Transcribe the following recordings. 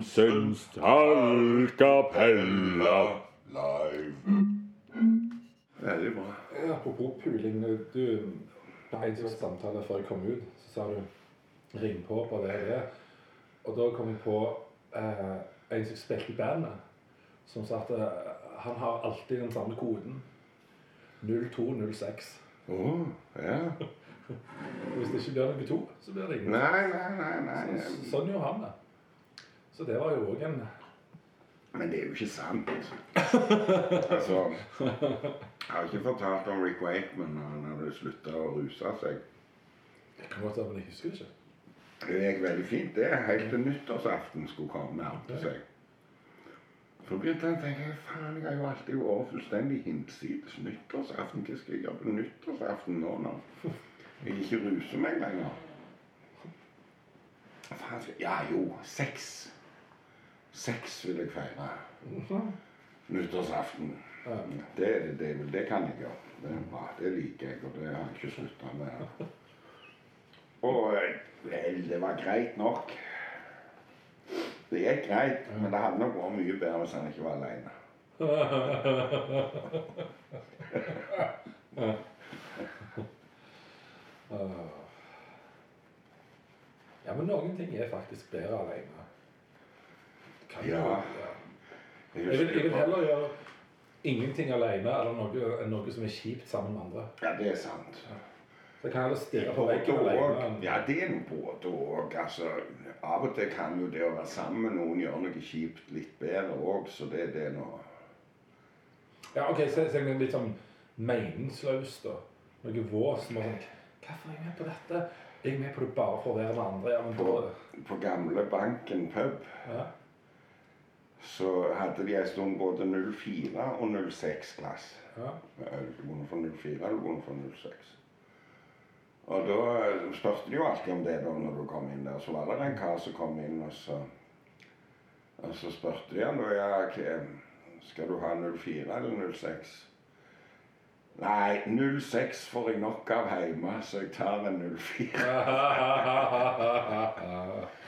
Høie Johansens tallkapella live. Veldig bra. Apropos puling. Du, på en samtale før jeg kom ut, så sa du 'ring på på VE og da kom jeg på eh, en som spilte i bandet, som sa at eh, han har alltid den samme koden. 0206. Å, ja. Hvis det ikke blir noe to, så blir det ingen. Nei, nei, nei. nei. Så, sånn gjør han det. Så det var jo òg en Men det er jo ikke sant. altså Jeg har ikke fortalt om Rick Wakeman når han hadde slutta å ruse seg. Det kan godt være, men jeg husker det ikke. Det gikk veldig fint, det. Helt til nyttårsaften skulle komme nærme seg. Så begynte han å tenke faen, jeg har jo alltid vært fullstendig hinsides nyttårsaften. Hva skal jeg gjøre på nyttårsaften nå når jeg ikke ruser meg lenger? Faen, skal Ja jo, sex. Sex vil jeg feire. Nyttårsaften. Ja. Det, det, det, det kan jeg gjøre. Det er bra. Det liker jeg, og det har jeg ikke slutta med. Og eh, vel, det var greit nok. Det gikk greit, men det hadde nok vært mye bedre hvis han ikke var aleine. Ja, men noen ting er faktisk bedre alene. Kan Ja. Jeg vil, jeg vil heller gjøre ingenting alene eller noe, enn noe som er kjipt sammen med andre. Ja, det er sant. Så jeg kan heller stirre på Både veggen og. alene. enn- Ja, det er noe både og. Altså, av og til kan jo det å være sammen med noen gjøre noe kjipt litt bedre òg, så det, det er noe Ja, ok, så, så er det litt sånn meningsløst, da. Noe vås som er sånn Hvorfor er jeg med på dette? Jeg er med på det bare for å være med andre. Ja, men da På, på gamle Banken pub ja. Så hadde de en stund både 04 og 06 glass. Ja. Du vunnet for 04 eller vunnet for 06? Og da eh, spurte de jo alltid om det da når du kom inn der. Så var det en kar som kom inn, og så, og så spurte de han da ja, skal du ha 04 eller 06? Nei, 06 får jeg nok av hjemme, så jeg tar en 04.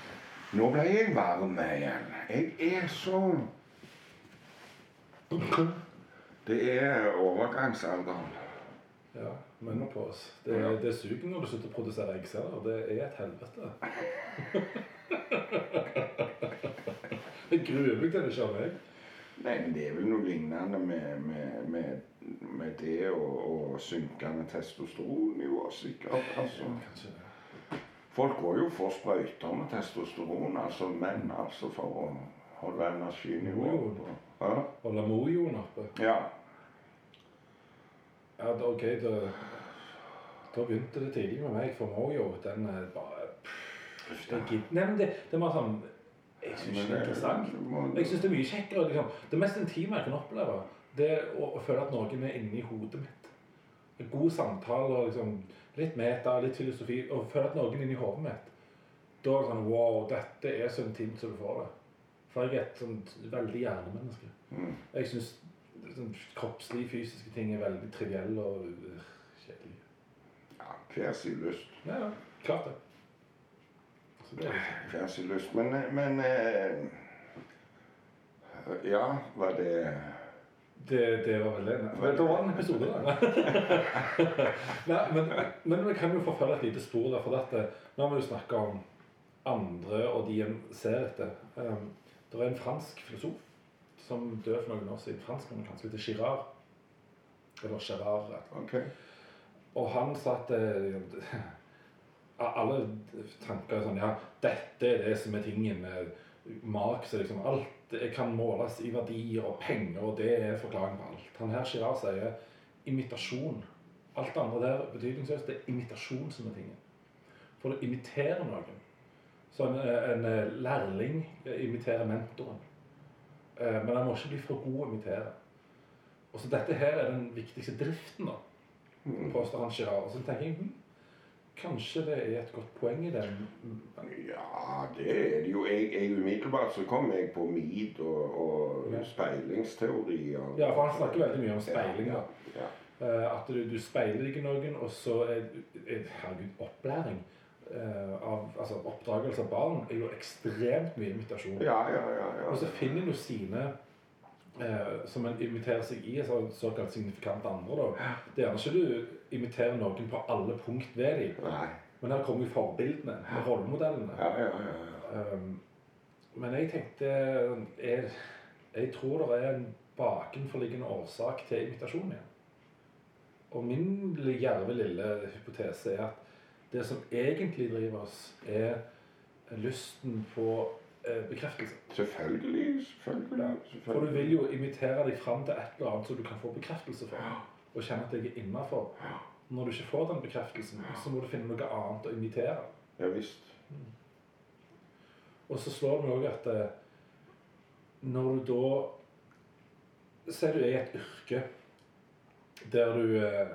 Nå ble jeg varm igjen. Jeg er så Det er overgangsalderen. ja, menopause. Det, Ja. det suger når du slutter å produsere eggceller. Det er et helvete. Jeg gruer meg til det, skjønner jeg. Nei, men det er vel noe lignende med, med, med, med det og, og synkende testosteronnivå, sikkert. Altså. Kanskje det. Folk går jo for sprøyter med testosteron, altså menn, altså for å holde energinivået oppe. Ja. Holde mojoen oppe. ja. Ja, ok, da, da begynte det tidlig med meg, for mojo, den er bare pff, det, gid- Nei, men det, det var sånn Jeg syns ikke det er interessant. Jeg synes det er mye kjekkere. Liksom. Det mest intime jeg kan oppleve, det er å, å føle at noen er inni hodet mitt. En god samtale og liksom, litt meta, litt filosofi. Og føle at noen inn inni hodet mitt. Da er det sånn Wow, dette er så intimt som du får det. For jeg er et sånt veldig hjernemenneske. Mm. Jeg syns sånn, kroppslige, fysiske ting er veldig trivielle og uh, kjedelige. ja hver sin lyst. Ja, ja, klart det. Hver sin lyst. Men, men eh, Ja, var det Det, det var veldig... Men Det var en episode, da. Nei, men, men vi kan jo forfølge et lite spor der. For dette, nå har vi jo snakka om andre og de en ser etter. Um, det er en fransk filosof som døde for noen år siden. Franskmannen kanskje heter Girard. Eller Gerard. rett og han sa at eh, alle tanker er sånn Ja, dette er det som er tingen. Marx er liksom alt kan måles i verdier og penger, og det er forklaringen på alt. Han her Girard sier imitasjon. Alt det andre der betydningsløst. Det er imitasjon som er tingen. For du imiterer noen. Så en, en eh, lærling imiterer mentoren. Eh, Men han må ikke bli for god å imitere. Og så Dette her er den viktigste driften, da påstår han Girard. Og så tenker jeg hm, kanskje det er et godt poeng i den. Ja, det er det jo. Jeg, jeg umiddelbart så kom jeg på mid og, og Ja. speilingsteorier. Ja, for han snakker veldig mye om speiling. Ja, Ja, uh, At du, du speiler ikke noen, og så er, er Herregud, opplæring. Uh, av altså, oppdragelse av barn er jo ekstremt mye imitasjon. Ja, ja, ja. Og så finner jo sine uh, som en imiterer seg i, såkalt signifikante andre. da. Det er gjerne ikke du imiterer noen på alle punkt ved dem, Nei. men her kommer jo forbildene, rollemodellene. Ja, ja, ja. Um, men jeg tenkte jeg, jeg tror det er en bakenforliggende årsak til imitasjon igjen. Og min djerve lille hypotese er at det som egentlig driver oss, er lysten på eh, bekreftelse. Selvfølgelig. Selvfølgelig. For du vil jo imitere deg fram til et eller annet som du kan få bekreftelse for. Og kjenne at jeg er innafor. Når du ikke får den bekreftelsen, så må du finne noe annet å imitere. Ja visst. Og så slår det meg òg at eh, når du da Sier du er i et yrke der du eh,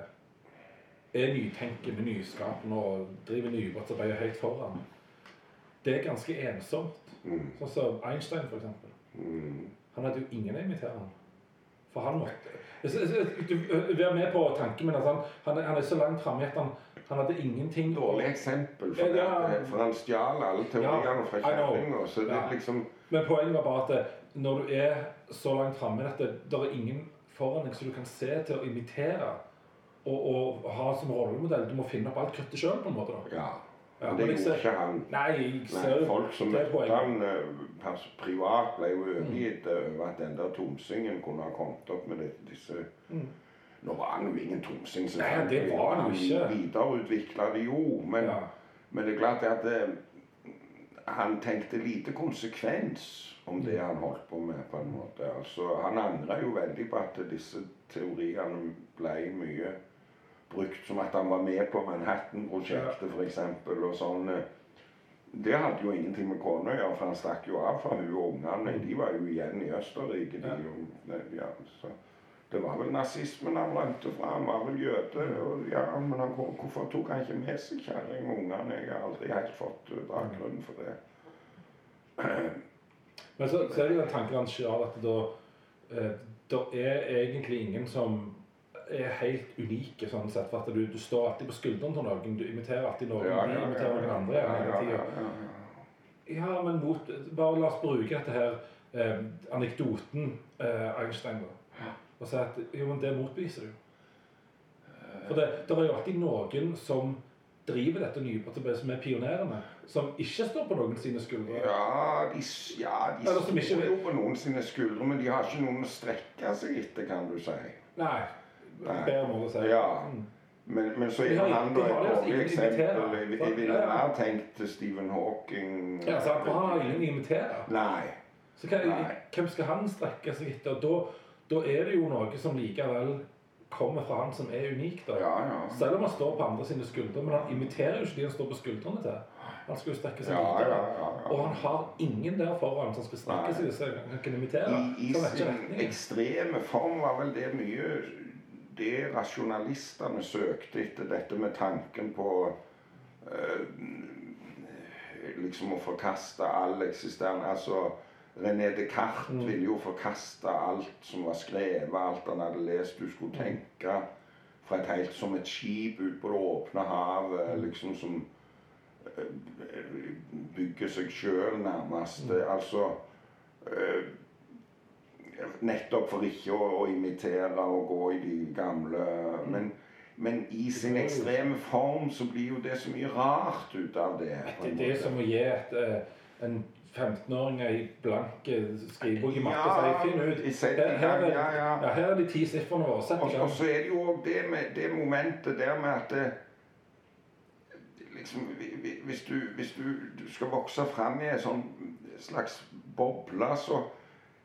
er nytenkende, nyskapende og driver nybrottsarbeid helt foran. Det er ganske ensomt. Mm. Sånn som Einstein, eksempel. Mm. Han hadde jo ingen å imitere han. For han måtte Du Vær med på tanken min han, han, er- så langt framme at han, han hadde ingenting Dårlig eksempel, for, Ja, det, for han stjal alle teoriene fra kjerringa. Ja. liksom Men poenget var bare at det, når du er så langt framme at det, det er ingen foran deg som du kan se til å imitere og, og ha som rollemodell Du må finne opp alt kruttet sjøl, på en måte. da. Ja. Ja, Men det gjorde ikke han. Nei, Nei, folk som møtte poenget. han eh, privat, ble jo overgitt over at den der tomsingen kunne ha kommet opp med det, disse Mm. Nå var han jo ingen tomsing, Nei, det var han jo ikke. videreutvikla det jo, men, Ja. men det er klart at det, han tenkte lite konsekvens om det han holdt på med, på en måte. Altså, han angra jo veldig på at disse teoriene ble mye brukt som at han var med på Manhattan-prosjektet f.eks. og sånn. eh, Det hadde jo ingenting med kona å gjøre, for han stakk jo av fra hun og ungene. De var jo igjen i Østerrike. De, Ja. ja, så det var vel nazismen han rømte fra. Han var vel jøde. Og, ja, men han, hvorfor tok han ikke med seg kjerring og ungene? Jeg har aldri helt fått eh, bakgrunnen for det. Men så, så er det jo en tanken han sjøl at da eh, der er egentlig ingen som er helt unike, sånn sett. For at du, du står alltid på skulderen til noen. Du imiterer alltid noen. de imiterer noen andre ja, hele ja, ja, ja. Ja, men mot, bare la oss bruke dette her eh, anekdoten eh, Einstein da. Og si at jo, men det motbeviser du. For det, det er jo alltid noen som driver dette nybrottsarbeidet, som er pionerene, som ikke står på noen sine skuldre. Ja, de, ja, de står ikke jo på noen sine skuldre, men de har ikke noen å strekke seg etter, kan du si. Nei. Bedre måte å si. Ja. Mm. Men, men så er han da et dårlig eksempel. Jeg, ville Ja, ja. mer tenkt Stephen Hawking. Ja, sant? For han har ingen å imitere. Nei. Så hva, Nei. hvem skal han strekke seg etter? Da, da er det jo noe som likevel kommer fra han som er unik. da. Ja, ja. Selv om han står på andre sine skuldre, men han imiterer jo ikke de han står på skuldrene til. Han skal jo strekke seg Ja, ja, videre. ja, ja. Og han har ingen der foran som skal strekke Nei. seg så han kan imitere. I, i sin ekstreme form var vel det mye det rasjonalistene søkte etter dette med tanken på eh, liksom å forkaste all eksisterende Altså René Descartes Mm. ville jo forkaste alt som var skrevet, alt han hadde lest. Du skulle tenke fra et helt som et skip ut på det åpne havet, Mm. liksom som eh, bygger seg sjøl, nærmest. Mm. Altså eh, Nettopp for ikke å, å imitere og gå i de gamle Men, men i sin ekstreme form så blir jo det så mye rart ut av det. Det, er det som å gi et, eh, en 15-åring ei blank eh, skrivebok i matte og Ja, si finn ut i her, her, er, ja, her er de ti sifrene våre. Sett Og, gang. og så er det jo det med det momentet der med at det, liksom, vi- vi- hvis, du, hvis du, du skal vokse fram i en sånn slags boble, så,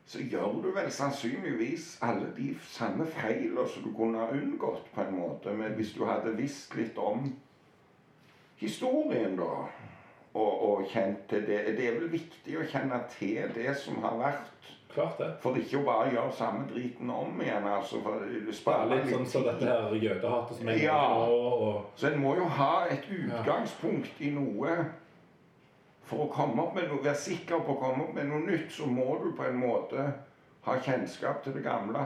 så gjør du vel sannsynligvis alle de samme feilene som du kunne ha unngått, på en måte. Men hvis du hadde visst litt om historien, da, og, og kjent til det Det er vel viktig å kjenne til det som har vært. Klart det. For ikke å bare gjøre samme driten om igjen. altså, for det Bare litt sånn som så dette her jødehatet som jeg Ja. nå, og Så en må jo ha et utgangspunkt i noe for å komme opp med noe. Være sikker på å komme opp med noe nytt, så må du på en måte ha kjennskap til det gamle.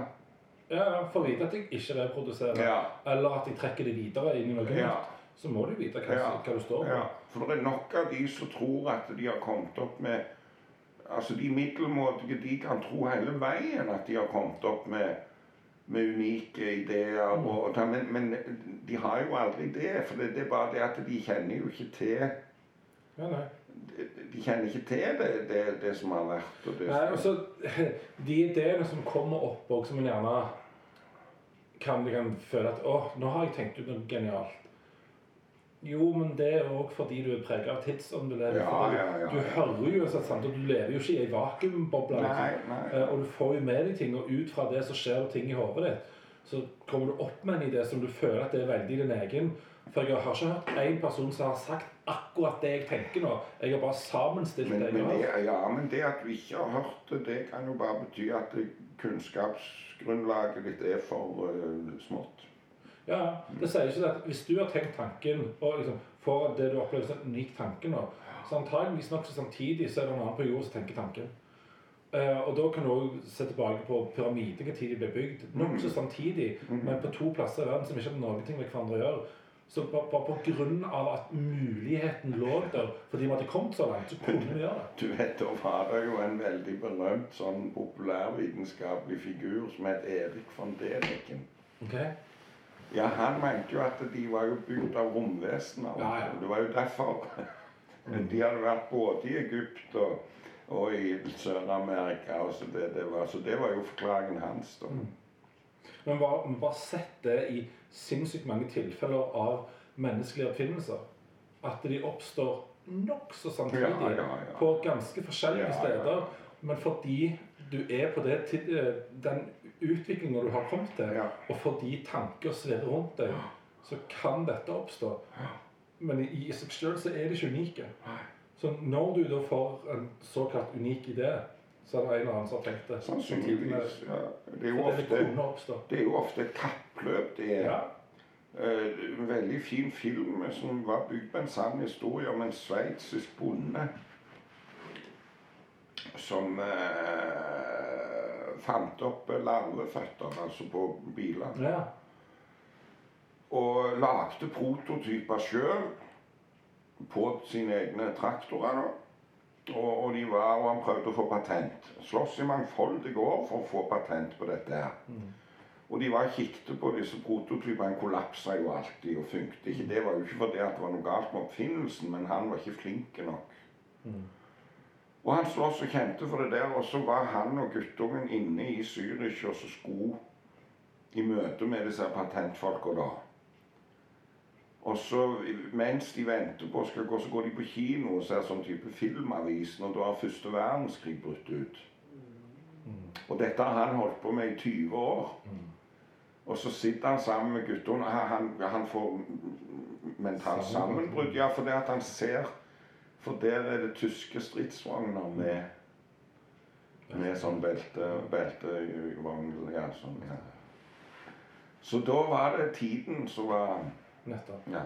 Ja, for å vite at jeg ikke reproduserer, Ja. eller at jeg trekker det videre inn i noe Ja. nytt, så må du vite hva, Ja. hva du står på. Ja, for det er nok av de som tror at de har kommet opp med Altså de middelmådige de kan tro hele veien at de har kommet opp med, med unike ideer. Og, men, men de har jo aldri det. For det, det er bare det at de kjenner jo ikke til Ja, nei. De kjenner ikke til det, det, det som har vært. Og det Nei, altså, De ideene som kommer opp, og som en gjerne kan, kan føle at å, nå har jeg tenkt ut noe genialt. Jo, men det er òg fordi du er preget av tidsånden du lever. Ja, ja, ja, du hører jo sånn, sant, og du lever jo ikke i ei vakuumboble. Liksom. Eh, Og du får jo med deg ting, og ut fra det så skjer ting i hodet ditt. Så kommer du opp med en idé som du føler at det er veldig din egen. For jeg har ikke hørt én person som har sagt akkurat det jeg tenker nå. Jeg har bare sammenstilt Men, det men, jeg det, har. ja, men det at du ikke har hørt det, det kan jo bare bety at kunnskapsgrunnlaget ditt er for uh, smått. Ja, det sier ikke at hvis du har tenkt tanken, og liksom får det du opplever som en unik tanke nå, så antageligvis nokså samtidig så er det en annen på jord som tenker tanken. Uh, og da kan du òg se tilbake på pyramider, når de ble bygd. Nokså samtidig, men på to plasser i verden som ikke hadde ting med hverandre å gjøre. Så bare, av at muligheten lå der, fordi vi hadde kommet så langt, så kunne vi gjøre det. Du vet, Da var det jo en veldig berømt sånn populærvitenskapelig figur som het Erik von Däniken. Ok? Ja, Han mente jo at de var jo bygd av romvesener. Ja, ja. Det var jo derfor. De hadde vært både i Egypt og, og i Sør-Amerika. Så, det, det var- så det var jo forklaringen hans. da. Men vi har bare sett det i sinnssykt mange tilfeller av menneskelige oppfinnelser. At de oppstår nokså samtidig Ja, ja, ja. på ganske forskjellige steder. Men fordi du er på det, eh, den utviklinga du har kommet til, og fordi tanker svirrer rundt deg, så kan dette oppstå. Men i, i seg sjøl så er de ikke unike. Så når du da får en såkalt unik idé, så det en eller annen som har tenkt det. Sannsynligvis. Ja. Det, er jo ofte, det er jo ofte et kappløp. Det er Ja. Eh, en veldig fin film som var bygd på en sann historie om en sveitsisk bonde som eh, fant opp larveføttene, altså på bilene. ja. og lagde prototyper sjøl på sine egne traktorer. da. Og, og, de var, og han prøvde å få patent. Sloss i mangfoldige år for å få patent på dette. her. Og de var kikket på disse prototypene. Kollapsa jo alltid og funket ikke. Det var jo ikke fordi det var noe galt med oppfinnelsen, men han var ikke flink nok. Og han sloss og kjente for det der, og så var han og guttungen inne i Zürich og så skulle i møte med disse patentfolka da. Og så mens de venter på skal gå, så går de på kino og ser sånn type filmavisen, og da har første verdenskrig brutt ut. Og dette har han holdt på med i 20 år. Og så sitter han sammen med guttene. Han, han, han får mentalt sammenbrudd. Ja, fordi at han ser For der er det tyske stridsvogner med med sånn belte, beltevogn. Ja, sånn, ja. Så da var det tiden som var Nettopp. Ja.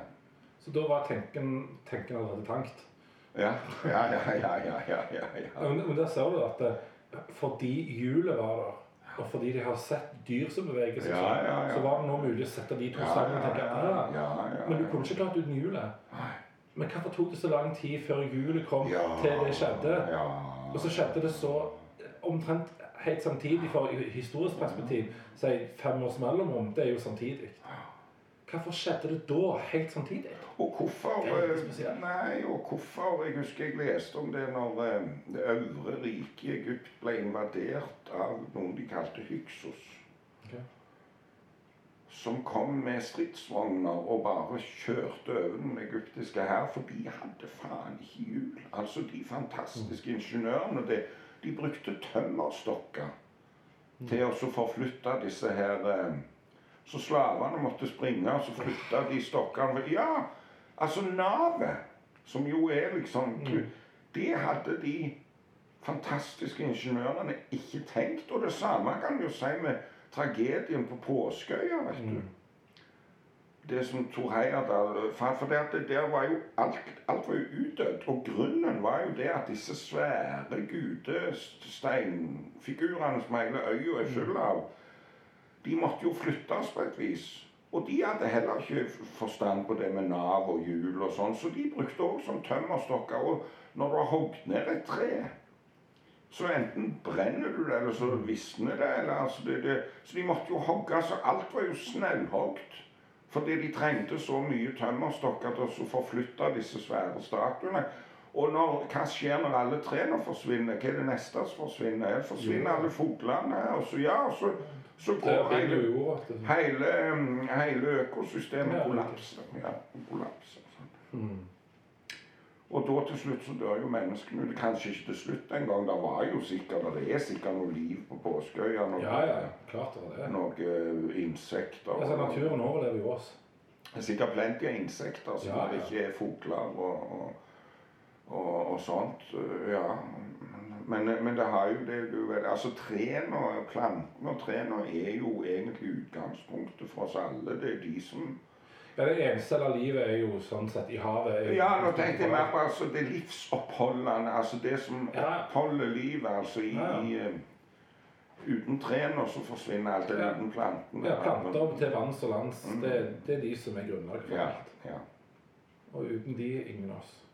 Så da var tenken, tenken allerede tankt. Ja, ja, ja, ja, ja, ja, ja, ja. Men, men der ser du at eh, fordi hjulet var der, og fordi de har sett dyr som beveger seg Ja, sånn, ja, ja. så var det nå mulig å sette de to Ja, sammen og ja, tenke ja, ah, ja, ja, Men du ja. kunne ikke klart uten hjulet. Men hvorfor tok det så lang tid før hjulet kom Ja, til det skjedde? Ja. Og så skjedde det så omtrent helt samtidig, for i historisk perspektiv, si fem års mellomrom, det er jo samtidig. Hvorfor skjedde det da helt samtidig? Og hvorfor. Nei, og hvorfor Jeg husker jeg leste om det når eh, det øvre riket i Egypt ble invadert av noen de kalte Hyksos. Okay. Som kom med stridsvogner og bare kjørte over den egyptiske hær, for de hadde faen ikke hjul. Altså, de fantastiske ingeniørene, De, de brukte tømmerstokker til å forflytte disse her eh, Så slavene måtte springe, og så flytta de stokkene Ja, altså navet, som jo er liksom Det hadde de fantastiske ingeniørene ikke tenkt. Og det samme kan du si med tragedien på Påskeøya, vet du. Det som Tor Heyerdahl fant, For det at det der var jo alt, alt var jo utdødd. Og grunnen var jo det at disse svære gudesteinfigurene som hele øya er full av, de måtte jo flyttes på et vis. Og de hadde heller ikke forstand på det med Nav og hjul og sånn, så de brukte òg som tømmerstokker. Og når du har hogd ned et tre, så enten brenner du det, eller så visner det. Eller, altså det, det så de måtte jo hogge, så alt var jo snauhogd. Fordi de trengte så mye tømmerstokker til å forflytte disse svære statuene. Og når, hva skjer når alle trærne forsvinner? Hva er det neste som forsvinner? Forsvinner alle fuglene. Og så, ja, og så, så går hele, hele, hele økosystemet kollapser. Ja, kollapser. sånn. Og da til slutt så dør jo menneskene ut. Kanskje ikke til slutt engang. Det var jo sikkert, det er sikkert noe liv på Påskeøya. Noe, Ja, ja, klart det er det. noe eh, insekter. Altså, naturen overlever jo oss. Det er sikkert plenty av insekter som Ja, ja. ikke er fugler og, og, og, og sånt. Ja. Men, men det har jo det du vet, altså Trærne og plantene og trærne er jo egentlig utgangspunktet for oss alle. Det er de som Ja, det eneste av livet er jo sånn sett i havet. Ja, nå tenkte jeg mer på altså, det livsoppholdende. Altså det som Ja. oppholder livet. Altså i, Ja. i øh, Uten trærne så forsvinner alt. Eller Ja. uten plantene. Ja, planter til vanns og lands, Mm. det, det er de som er grunnlaget for Ja, alt. ja. Og uten de, ingen av oss.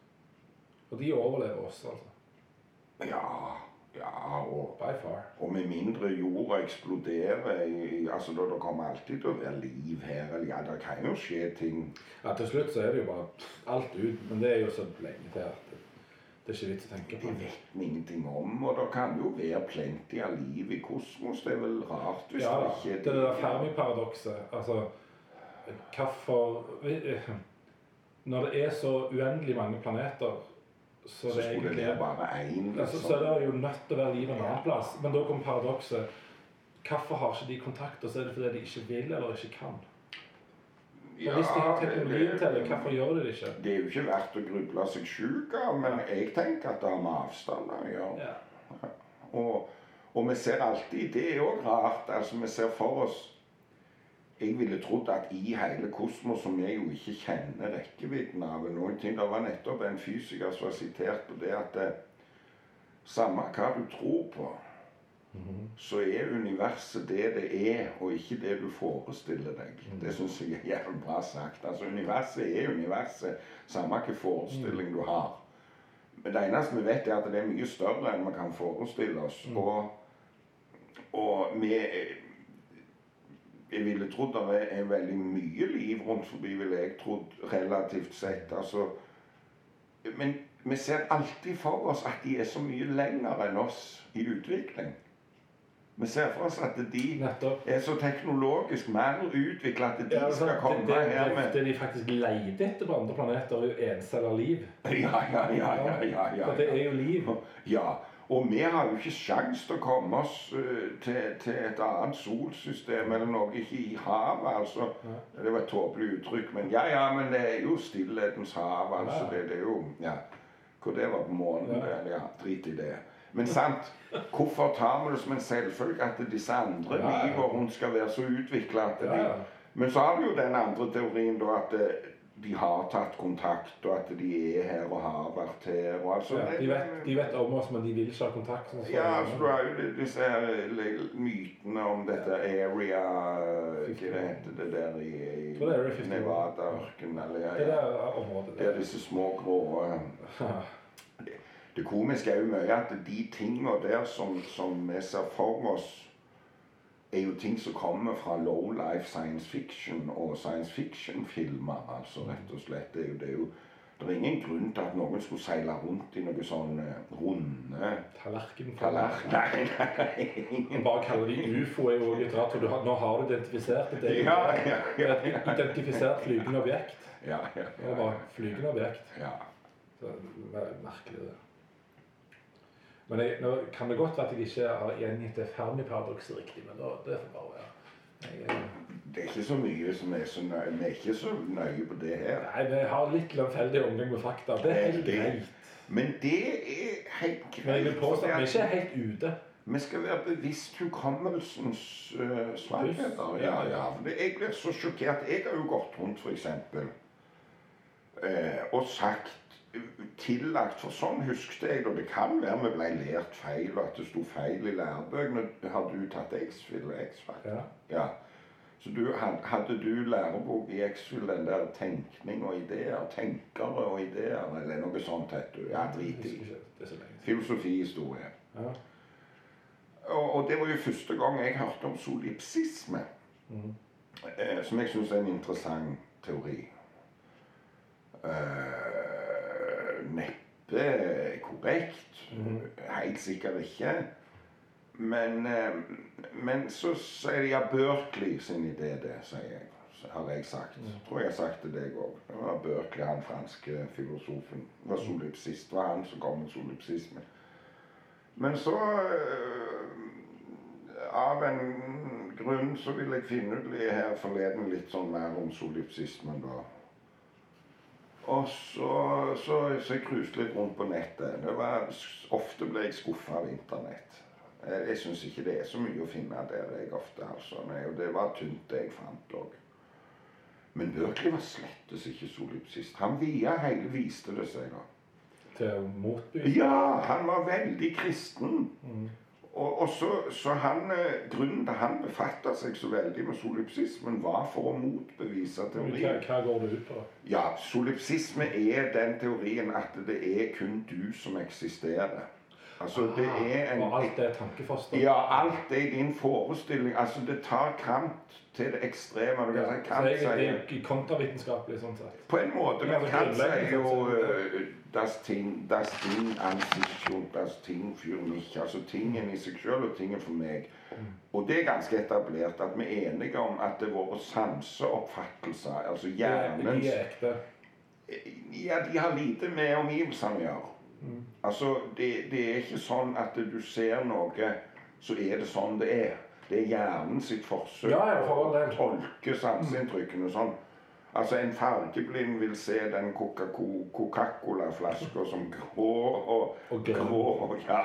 Og de overlever oss, altså. Ja, ja og. Og med mindre jorda eksploderer i, altså da, Det kommer alltid til å være liv her. eller ja, Det kan jo skje ting. Ja, til slutt så er det jo bare alt ut, men det er jo så lenge til at det, det er ikke vits å tenke på. Det vet vi ingenting om. Og det kan jo være plenty av liv i kosmos. Det er vel rart hvis Ja, det ikke Det er det der Fermi-paradokset. Altså, hvorfor Når det er så uendelig mange planeter, så, Så det skulle det være bare én. altså, så er det jo nødt til å være liv en annen plass. Men da kommer paradokset. Hvorfor har ikke de kontakt? Og så er det fordi de ikke vil eller ikke kan. Ja, hvis de har teknologien til det, hvorfor gjør de det ikke? Det er jo ikke verdt å gruble seg sjuk av, men jeg tenker at det har med avstand å gjøre. Ja. Og, og vi ser alltid Det er òg rart. altså Vi ser for oss Jeg ville trodd at i hele kosmos, som jeg jo ikke kjenner rekkevidden av noen ting Det var nettopp en fysiker som var sitert på det at det, samme hva du tror på, Mhm. så er universet det det er, og ikke det du forestiller deg. Mhm. Det syns jeg er jævlig bra sagt. Altså Universet er universet, samme hvilken forestilling du har. Men det eneste vi vet, er at det er mye større enn vi kan forestille oss. Mm. Og, og vi Jeg ville trodd det er veldig mye liv rundt forbi, ville jeg trodd, relativt sett. Altså, men vi ser alltid for oss at de er så mye lenger enn oss i utvikling. Vi ser for oss at de Nettopp. er så teknologisk mer utvikla at de Ja, altså, skal komme det, det, her med det de faktisk leter etter på andre planeter, er jo enceller liv. Ja, ja, ja. ja, ja, ja, For det er jo liv. Ja, og vi har jo ikke sjans til å komme oss eh, til, til et annet solsystem eller noe, ikke i havet, altså. Det var et tåpelig uttrykk, men ja, ja, men det er jo stillhetens hav, altså. Det, det er jo, ja, hvor det var på månen, Ja. ja, drit i det. Men sant, hvorfor tar vi det som en selvfølge at disse andre livet rundt skal være så utviklet at de... Men så har vi jo den andre teorien da, at eh, de har tatt kontakt, og at de er her og har vært her. Og altså, Ja, de, vet, de vet om oss, men de vil ikke ha kontakt. sånn Ja, altså, du har jo disse eh, mytene om dette area eh, Hva heter det der i, i Nevada-ørkenen? Eller ja, Det der området Det er disse små grå det, Det komiske er jo mye at de tingene der som, som vi ser for oss, er jo ting som kommer fra low life science fiction og science fiction-filmer. altså rett og slett. Det er jo, det er jo det er ingen grunn til at noen skulle seile rundt i noen sånne runde Tallerken. Tallerken. Nei, nei, nei. bare kalle de ufo er jo litt rart, for du har, nå har du identifisert det. Det er Ja, ja, ja. et identifisert flygende objekt. Ja, ja, Det er ja, bare flygende objekt. ja. Så det er merkelig, det. Men jeg, nå kan det godt være at jeg ikke har gjengitt det Fermi-paradokset riktig, men da, det får bare være. Jeg, eh, Det er ikke så mye som er så nøye. Vi er ikke så nøye på det her. nei, vi har litt lemfeldig omgang med fakta. Det er helt greit. Men det er helt Men jeg vil påstå at vi ikke er helt ute. Vi skal være bevisst hukommelsens uh, svakheter. Ja, ja. Jeg blir så sjokkert. Jeg har jo gått rundt, f.eks., uh, og sagt eh, Tillagt For sånn husket jeg det. Det kan være vi ble lært feil, og at det sto feil i lærebøkene. Har du tatt X-fil og X-fact? Ja. Ja. Så du, hadde du lærebok i X-Fill, den der tenkning og ideer, tenkere og ideer, eller noe sånt heter du? Ja, drit i. Filosofihistorie. Ja. Og, og det var jo første gang jeg hørte om solipsisme, Mm. eh, som jeg syns er en interessant teori. Eh, neppe korrekt. Mhm. Helt sikkert ikke. Men, eh, men så sier de ja, Berkeley sin idé, det, sier jeg. Har jeg sagt. Mhm. Tror jeg har sagt det deg òg. Det var Berkeley, han franske filosofen. Det var solipsist. Det var han som kom med solipsisme. Men så eh, Av en grunn så vil jeg finne ut her forleden litt sånn mer om solipsismen, da. Og så, så, så jeg cruiset litt rundt på nettet. Det var, ofte ble jeg skuffa av internett. Jeg, jeg syns ikke det er så mye å finne der, jeg ofte. altså. Og det var tynt, det jeg fant òg. Men Berkeley var slettes ikke solipsist. Han via hele viste det seg. da. Til å. Ja, han var veldig kristen. Mhm. Og, og så, så han, eh, Grunnen til han befatta seg så veldig med solipsismen, var for å motbevise teorien. hva går det ut på? Ja, solipsisme er den teorien at det er kun du som eksisterer. Altså, det er en Ah, Og alt er tankefoster? Ja, alt er i din forestilling. Altså, det tar Kant til det ekstreme. Du kan si Kant jeg, det sier er kontravitenskapelig sånn sett. På en måte, men ja, Kant sier jo uh, das Ting, das Ding an sich das Ting für mich. Altså tingen i seg sjøl og tingen for meg. Og det er ganske etablert at vi er enige om at det er våre sanseoppfattelser, altså hjernens er. Ja, de har lite med omgivelsene å gjøre. Mm. Altså, det, det er ikke sånn at du ser noe, så er det sånn det er. Det er hjernen sitt forsøk Ja, for å tolke sanseinntrykkene sånn. Altså, en fargeblind vil se den Coca-Co- Coca-Cola-flaska som grå og, Og grå og ja.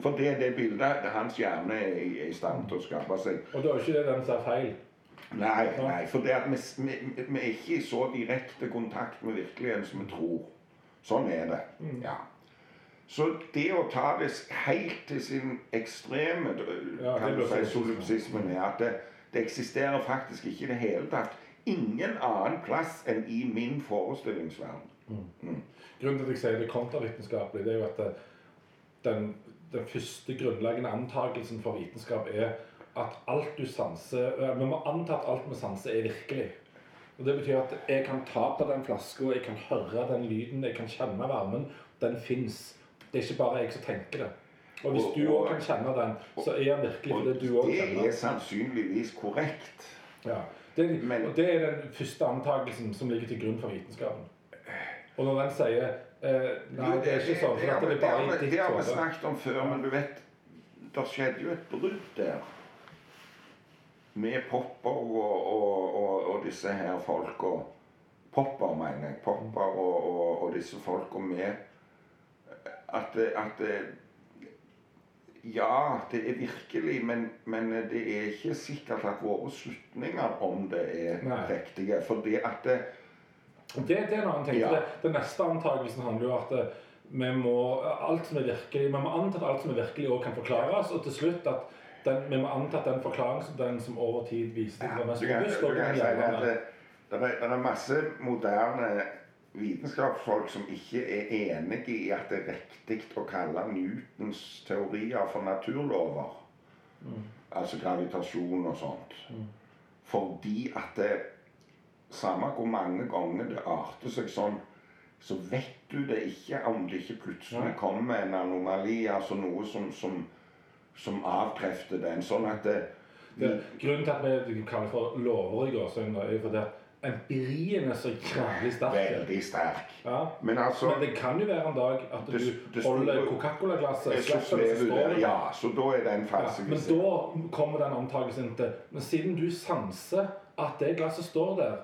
For det er det bildet det hans hjerne er i, er i stand til å skape seg. Og det er ikke det den ser feil. Nei, nei, for vi, vi, vi er ikke i så direkte kontakt med virkeligheten som vi tror. Sånn er det. Mm. Ja. Så det å ta det helt til sin ekstreme, Ja, kan du si, solipsismen, er at det, det eksisterer faktisk ikke i det hele tatt. Ingen annen plass enn i min forestillingsverden. Grunnen til at jeg sier det kontravitenskapelig, det er jo at det, den, den første grunnleggende antakelsen for vitenskap er at alt du sanser eh, Vi må anta at alt vi sanser, er virkelig. Og Det betyr at jeg kan ta på den flaska, jeg kan høre den lyden, jeg kan kjenne varmen. Den fins. Det er ikke bare jeg som tenker det. Og hvis du òg kan kjenne den, så er den virkelig for det du òg det er sannsynligvis korrekt. Ja. Det, og det er den første antakelsen som ligger til grunn for vitenskapen. Og når den sier eh, Nei, det er ikke sånn, for det vi- Det har vi snakket om før, men du vet Det skjedde jo et brudd der. Med Popper og, og, og, og disse her folka. Popper, mener jeg. Popper og, disse folka med At, at Ja, det er virkelig, men, men det er ikke sikkert at våre slutninger om det er Nei. riktige. Fordi at det, Det, det er en annen ting. Ja. Det, Det, neste antakelsen handler jo at eh, vi må alt som er virkelig, vi må anta at alt som er virkelig også kan forklares, og til slutt at den, vi må anta at den forklaringen den som over tid viste ja, mest du robust, du kan si det at det, det, er, det er masse moderne vitenskapsfolk som ikke er enige i at det er riktig å kalle Newtons teorier for naturlover. Altså gravitasjon og sånt. Fordi at det, samme hvor mange ganger det arter seg sånn, så vet du det ikke om det ikke plutselig kommer en anomali, altså noe som, som, som avkrefter den. Sånn at det, det, Grunnen til at vi kaller det for lover i gåseøynene, er fordi empirien er så jævlig sterk. Veldig sterk. Ja. Men altså Men det kan jo være en dag at du det holder store- Coca-Cola-glasset slipper det, det. det Ja, så da er den Ja, men da kommer den antakelsen til Men siden du sanser at det glasset står der,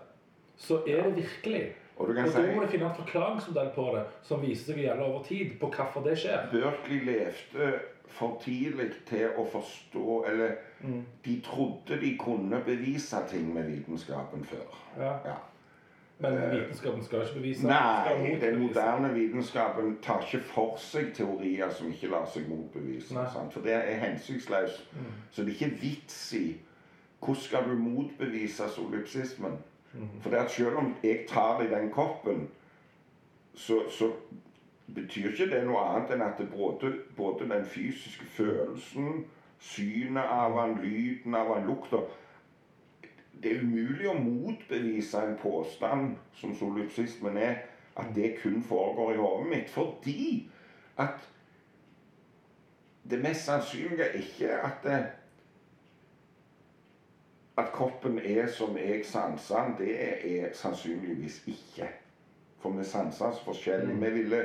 så er det virkelig. Og du kan Og da må du finne en forklaringsmodell på det som viser seg å gjelde over tid, på hvorfor det skjer. Berkeley levde for tidlig til å forstå Eller Mm. de trodde de kunne bevise ting med vitenskapen før. Ja. Ja. Men vitenskapen skal ikke bevise. Nei, den moderne vitenskapen tar ikke for seg teorier som ikke lar seg motbevise. Sant? For det er hensynsløst. Så det er ikke vits i hvordan skal du motbevise solipsismen? Mm. For det at selv om jeg tar i den koppen, så, så betyr ikke det noe annet enn at det både, både den fysiske følelsen, synet av han, lyden av han, lukta Det er umulig å motbevise en påstand som solipsismen er, at det kun foregår i hodet mitt. Fordi at det mest sannsynlige er ikke at det, at kroppen er som jeg sanser den, det er sannsynligvis ikke. For vi sanser så forskjellig. Mm. Vi ville,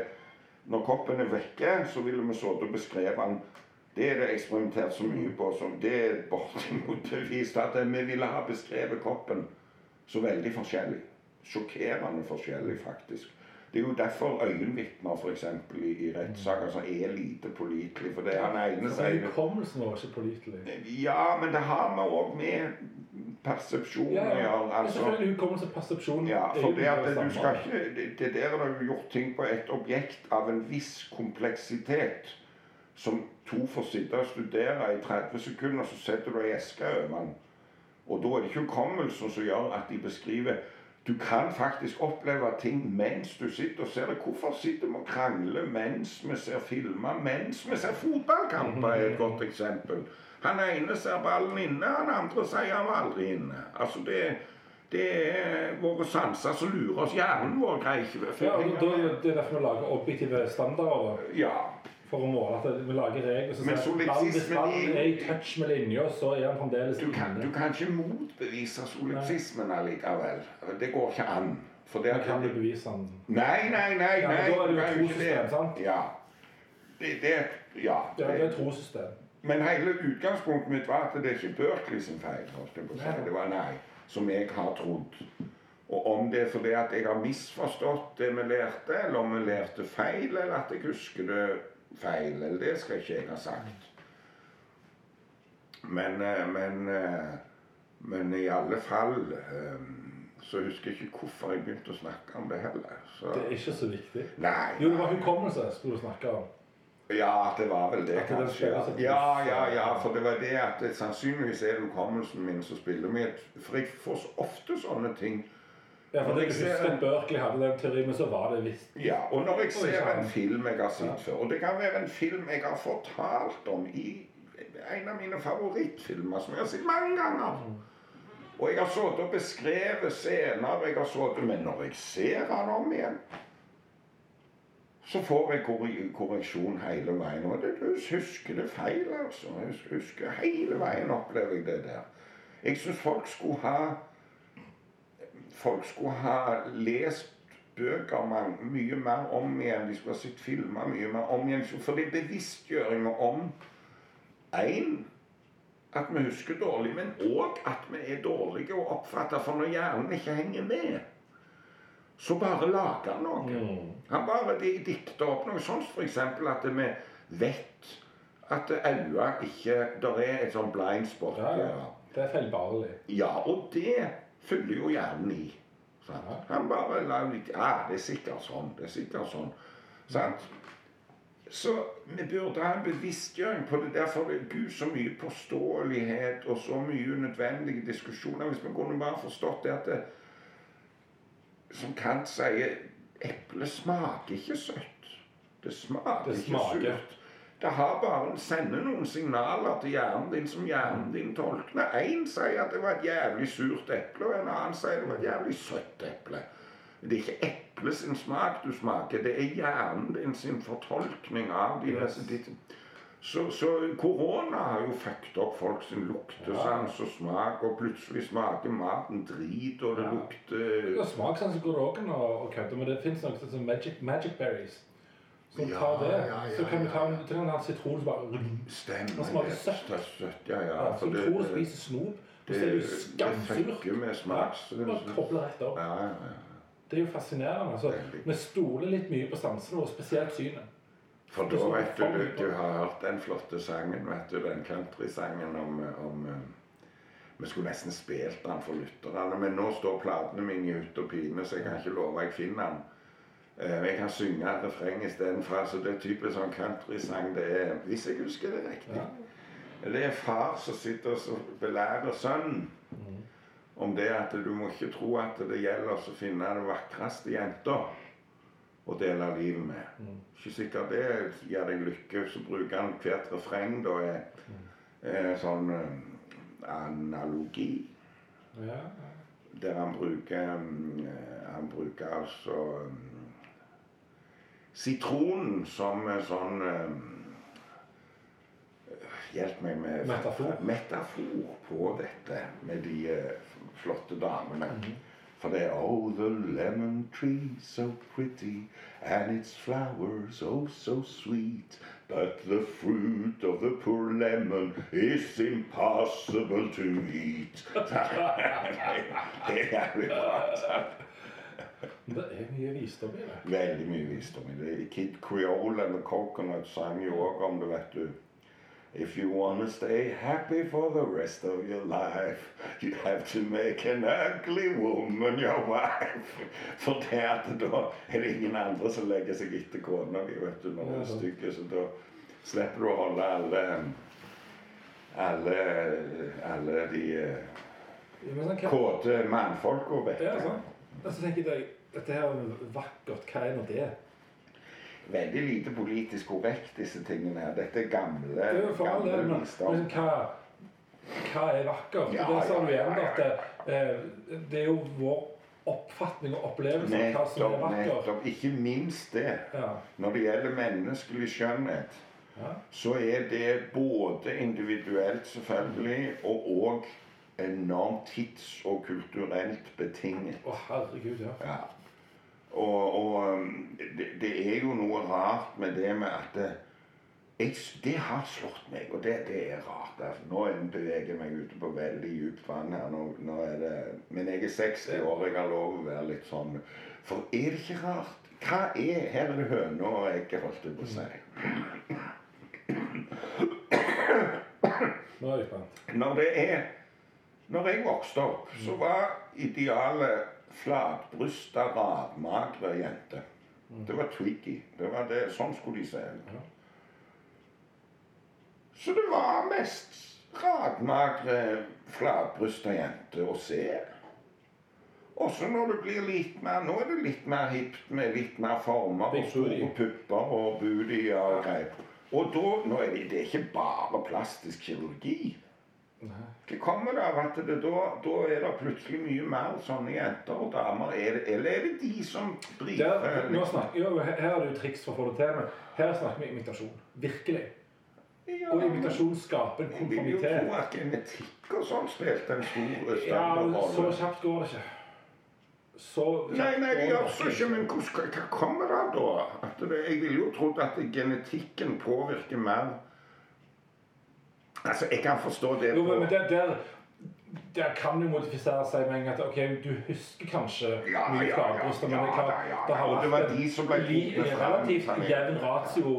når koppen er vekke, så ville vi sittet og beskrevet den. Det er det eksperimentert så mye på. Så det er bortimot bevist at vi ville ha beskrevet koppen så veldig forskjellig. Sjokkerende forskjellig, faktisk. Det er jo derfor øyenvitner f.eks. i, i rettssaker som er lite pålitelige. For det er han ene sier Hukommelsen var ikke pålitelig. Ja, men det har vi òg med persepsjon å Ja, gjøre. Altså, selvfølgelig hukommelse og persepsjon ja, for det at det du skal ikke det, det der er det gjort ting på et objekt av en viss kompleksitet som to får sitte og studere i 30 sekunder, så setter du ei eske over den. Og da er det ikke hukommelsen som gjør at de beskriver Du kan faktisk oppleve ting mens du sitter og ser det. Hvorfor sitter vi og krangler mens vi ser filmer, mens vi ser fotballkamper, er et godt eksempel. Han ene ser ballen inne, han andre sier han var aldri inne. Altså det, det er våre sanser som lurer oss. Hjernen vår greier ikke Ja, og da, det er derfor vi lager objektive standarder. Ja, For å måle at vi lager regler som Men sier at hvis ballen er- i touch med linja, så er han fremdeles du kan, du kan ikke motbevise solipsismen allikevel. Det går ikke an. For det kan du bevise han? Nei, nei, nei. nei. Ja, men da er det jo et kan to ikke system, sant? Ja. Det, det, ja. Ja, det er trossystem. Men hele utgangspunktet mitt var at det er ikke Berkeley sin feil. Det var nei, som jeg har trodd. Og om det er fordi at jeg har misforstått det vi lærte, eller om vi lærte feil, eller at jeg husker det feil, eller det skal ikke jeg ha sagt. Men, eh, men, eh, men i alle fall eh, så husker jeg ikke hvorfor jeg begynte å snakke om det heller. Så, Det er ikke så viktig. nei. Jo, det var hukommelse skulle du snakke om. Ja, det var vel det, kanskje. Ja. ja, ja, for det var det at det, sannsynligvis er det hukommelsen min som spiller med. For jeg får så ofte sånne ting. Ja, for jeg husker en- Berkeley hadde den teorien, men så var det visst. Ja, og når jeg ser en film jeg har sett Ja. før, og det kan være en film jeg har fortalt om i en av mine favorittfilmer som jeg har sett mange ganger. Og jeg har sittet og beskrevet scener, jeg har sittet, men når jeg ser han om igjen så får jeg korreksjon hele veien. Og det, du husker det feil, altså. Jeg husker, hele veien opplever jeg det der. Jeg syns folk skulle ha Folk skulle ha lest bøker man, mye mer om igjen. De skulle ha sett filmer mye mer om igjen. For det er bevisstgjøringa om én at vi husker dårlig, men òg at vi er dårlige å oppfatte. For når hjernen ikke henger med, så bare lager han noe. Mm. Han bare de dikter opp noe sånt, f.eks. at vi vet at øya ikke Der er et sånn blind spot. Ja, ja. Det er feilbarlig. Ja, og det fyller jo hjernen i. Ja. Han bare lar litt Ja, det er sikkert sånn. Det er sikkert sånn. Sant? Så vi burde ha en bevisstgjøring på det. Derfor er Gud så mye påståelighet og så mye unødvendige diskusjoner. Hvis vi kunne bare forstått det at det, Som Kant sier Eplet smaker ikke søtt. Det smaker Det ikke surt. Det har bare sender noen signaler til hjernen din som hjernen din tolker. Én sier at det var et jævlig surt eple, og en annen sier det var et jævlig søtt eple. Det er ikke eplet sin smak du smaker, det er hjernen din sin fortolkning av de Yes. Så, så korona har jo fucket opp folk sin luktesans og smak, og plutselig smaker maten drit, og det Ja. lukter Ja, Smakssansen går òg an å kødde med. Det fins noe som magic, magic berries. Så Ja, tar det. ja, så kan du ta en, ha sitron som bare Stemmer. Det smaker søtt. Søtt, ja, ja. Så du tror du spiser snop, og det- det det fucker med smaks- Ja, bare kobler rett opp. Ja, ja, ja. Det er jo fascinerende. Altså, vi stoler litt mye på sansene våre, spesielt synet. For da vet du, du, du har hørt den flotte sangen, vet du, den countrysangen om, om eh, Vi skulle nesten spilt den for lytterne, men nå står platene mine i hytt og pine, så jeg kan ikke love jeg finner den. Eh, Jeg kan synge refreng istedenfor. Så det er typisk sånn countrysang det er, hvis jeg husker det riktig. Det er far som sitter og belærer sønnen om det at du må ikke tro at det gjelder å finne den vakreste jenta å dele livet med. Ikke sikkert det gir deg lykke. Så bruker han hvert refreng da er, er sånn eh, analogi. Ja. Der han bruker mm, eh, Han bruker altså mm, sitronen som sånn mm, Hjelp meg med Metafor. metafor på dette med de eh, flotte damene. For er Oh, the lemon tree so pretty, and its flowers oh so sweet. But the fruit of the poor lemon is impossible to eat. det er jævlig bra. Det er mye visdom i det. Veldig mye visdom i det. Kid Creole eller Coconut sang jo òg om det, vet du. If you wanna stay happy for the rest of your life, you have to make an ugly woman your wife. For det at da er det ingen andre som legger seg etter kona di, vet du, når hun er stygg. Så da slipper du å holde alle alle, alle de eh, Ja, men sånn, hva, kåte mannfolka ja, vekke. sånn. Altså, tenker jeg, dette her er vakkert. Hva er nå det? Veldig lite politisk korrekt, disse tingene her. Dette er gamle, Det er del, gamle men visdom. liksom, hva, hva er vakkert? Ja, det sa du igjen, at det, eh, det er jo vår oppfatning og opplevelse av hva som er Nettopp, vakkert. nettopp. Ikke minst det. Ja. Når det gjelder menneskelig skjønnhet, Ja. så er det både individuelt selvfølgelig, og òg enormt tids- og kulturelt betinget. Å, herregud, ja. Ja. Og, og um, det, det er jo noe rart med det med at det, jeg, det har slått meg, og det, det er rart. Altså. Nå er- beveger jeg meg ute på veldig dypt vann her. Nå, nå er det, men jeg er 60 år, jeg har lov å være litt sånn. For er det ikke rart? Hva er Her er det høna og egget, holdt jeg på å si. Nå er jeg spent. Når det er Når jeg vokste opp, så var idealet flatbrysta, radmagre jenter. Det var Twiggy. Det var det, sånn skulle de se ut. Ja. Så det var mest radmagre, flatbrysta jenter å se. Også når du blir litt mer Nå er det litt mer hipt med litt mer former og store pupper og booty og greier. Og da nå er det, det er ikke bare plastisk kirurgi. Det kommer det av at det, da, da er det plutselig mye mer sånne jenter og damer. Er det, eller er det de som Der, driver nå snakker, jo, her er det jo triks for å få det til, men her snakker vi imitasjon. Virkelig. Ja, Og imitasjon skaper en Jeg vil jo tro at genetikk og sånn spilte en stor Ja, så kjapt går det ikke. Så Nei, nei, det gjør så ikke, men hva kommer det av da? Det, jeg ville jo trodd at genetikken påvirker mer Altså, jeg kan forstå det Jo, på men der, der, der kan du modifisere seg med en gang at ok, du husker kanskje Ja, mye ja, flatbryster, ja, men det, ja, ja, det har og det var vært de som ble li- relativt jevn ratio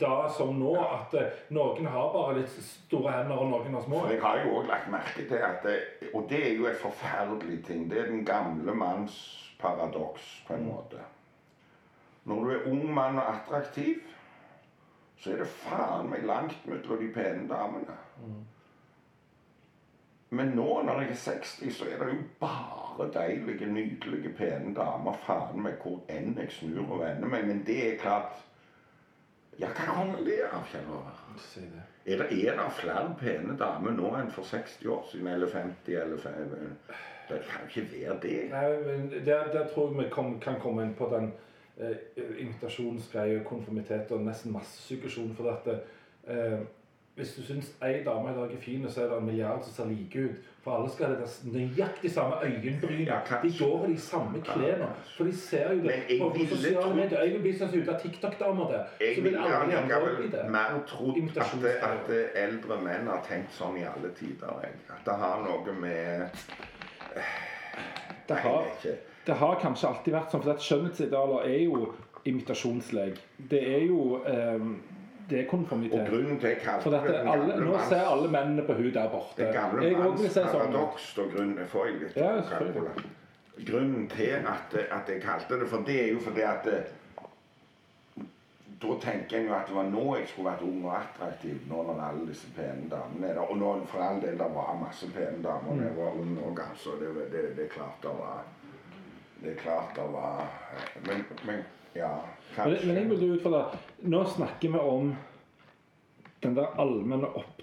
da som nå, at eh, noen har bare litt store hender, og noen har små. For jeg har jo òg lagt merke til at det, Og det er jo et forferdelig ting. Det er den gamle manns paradoks, på en måte. Når du er ung mann og attraktiv, så er det faen meg langt mellom de pene damene. Men nå når jeg er 60, så er det jo bare deilige, nydelige, pene damer. Faen meg hvor enn jeg snur og vender meg. Men det er klart Ja, hva kommer det av, Kjell Håvard? Er det, er det flere pene damer nå enn for 60 år siden? Eller 50? Eller 50? Det kan jo ikke være det. Nei, men der, der tror jeg vi kan komme inn på den eh, imitasjonsgreie, konformitet og nesten massesuggesjon. For dette eh, hvis du syns ei dame i dag er fin, så er det en milliard som ser like ut. For alle skal ha det nøyaktig samme øyenbryn. De går i de samme klærne. For de ser jo det Men jeg ville sosiale tro- medier. Jeg vil bli sånn ut av TikTok-damer der. Så vil alle de andre bli det. mer trodd at, at eldre menn har tenkt sånn i alle tider. At det har noe med Det har. Det har kanskje alltid vært sånn, for at skjønnhetsidealer er jo imitasjonslek. Det er jo eh, Det er Og grunnen til jeg kalte For dette, alle, nå ser alle mennene på hun der borte. Det gamle Jeg manns sånn. paradoks, da grunnen får jeg litt Ja, selvfølgelig. Grunnen til at, at jeg kalte det for det, er jo fordi at da tenker jeg jo at det var nå jeg skulle vært ung og attraktiv, nå når alle disse pene damene er der. Og nå, for all del, det var masse pene damer da jeg var ung òg, altså. Det, det, det det klart det var Det er klart det var Men, men ja, kanskje men jeg vil utfordre Nå snakker vi om den der allmenne opp,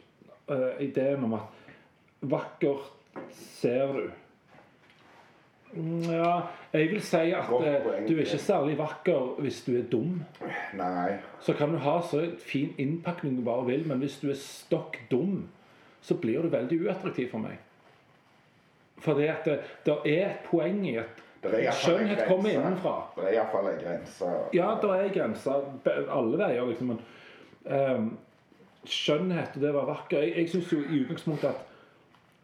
uh, ideen om at vakkert ser du. Ja, jeg vil si at eh, du er ikke særlig vakker hvis du er dum. Nei. Så kan du ha så fin innpakning du bare vil, men hvis du er stokk dum, så blir du veldig uattraktiv for meg. At det, det er et poeng i at En skjønnhet kommer innenfra. Det er iallfall ei grense. Ja, det er grenser grense alle veier, liksom. Men um, skjønnhet og det være vakker Jeg, jeg syns jo i utgangspunktet at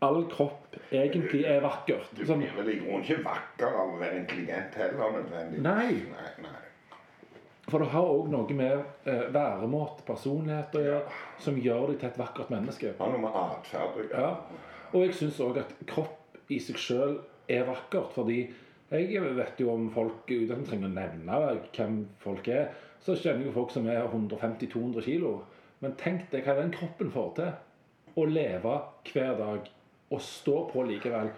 all kropp egentlig er vakkert. Du Sånn, blir vel i grunnen ikke vakker av å være intelligent heller, nødvendigvis. Nei. nei, nei. for det har òg noe med eh, væremåte, personlighet å gjøre, som gjør deg til et vakkert menneske. Har noe med atferd å gjøre. Ja. Og jeg syns òg at kropp i seg sjøl er vakkert, fordi jeg vet jo om folk uten at jeg trenger å nevne hvem folk er, så kjenner jo folk som er 150-200 kilo. Men tenk deg hva den kroppen får til. Å leve hver dag og stå på likevel.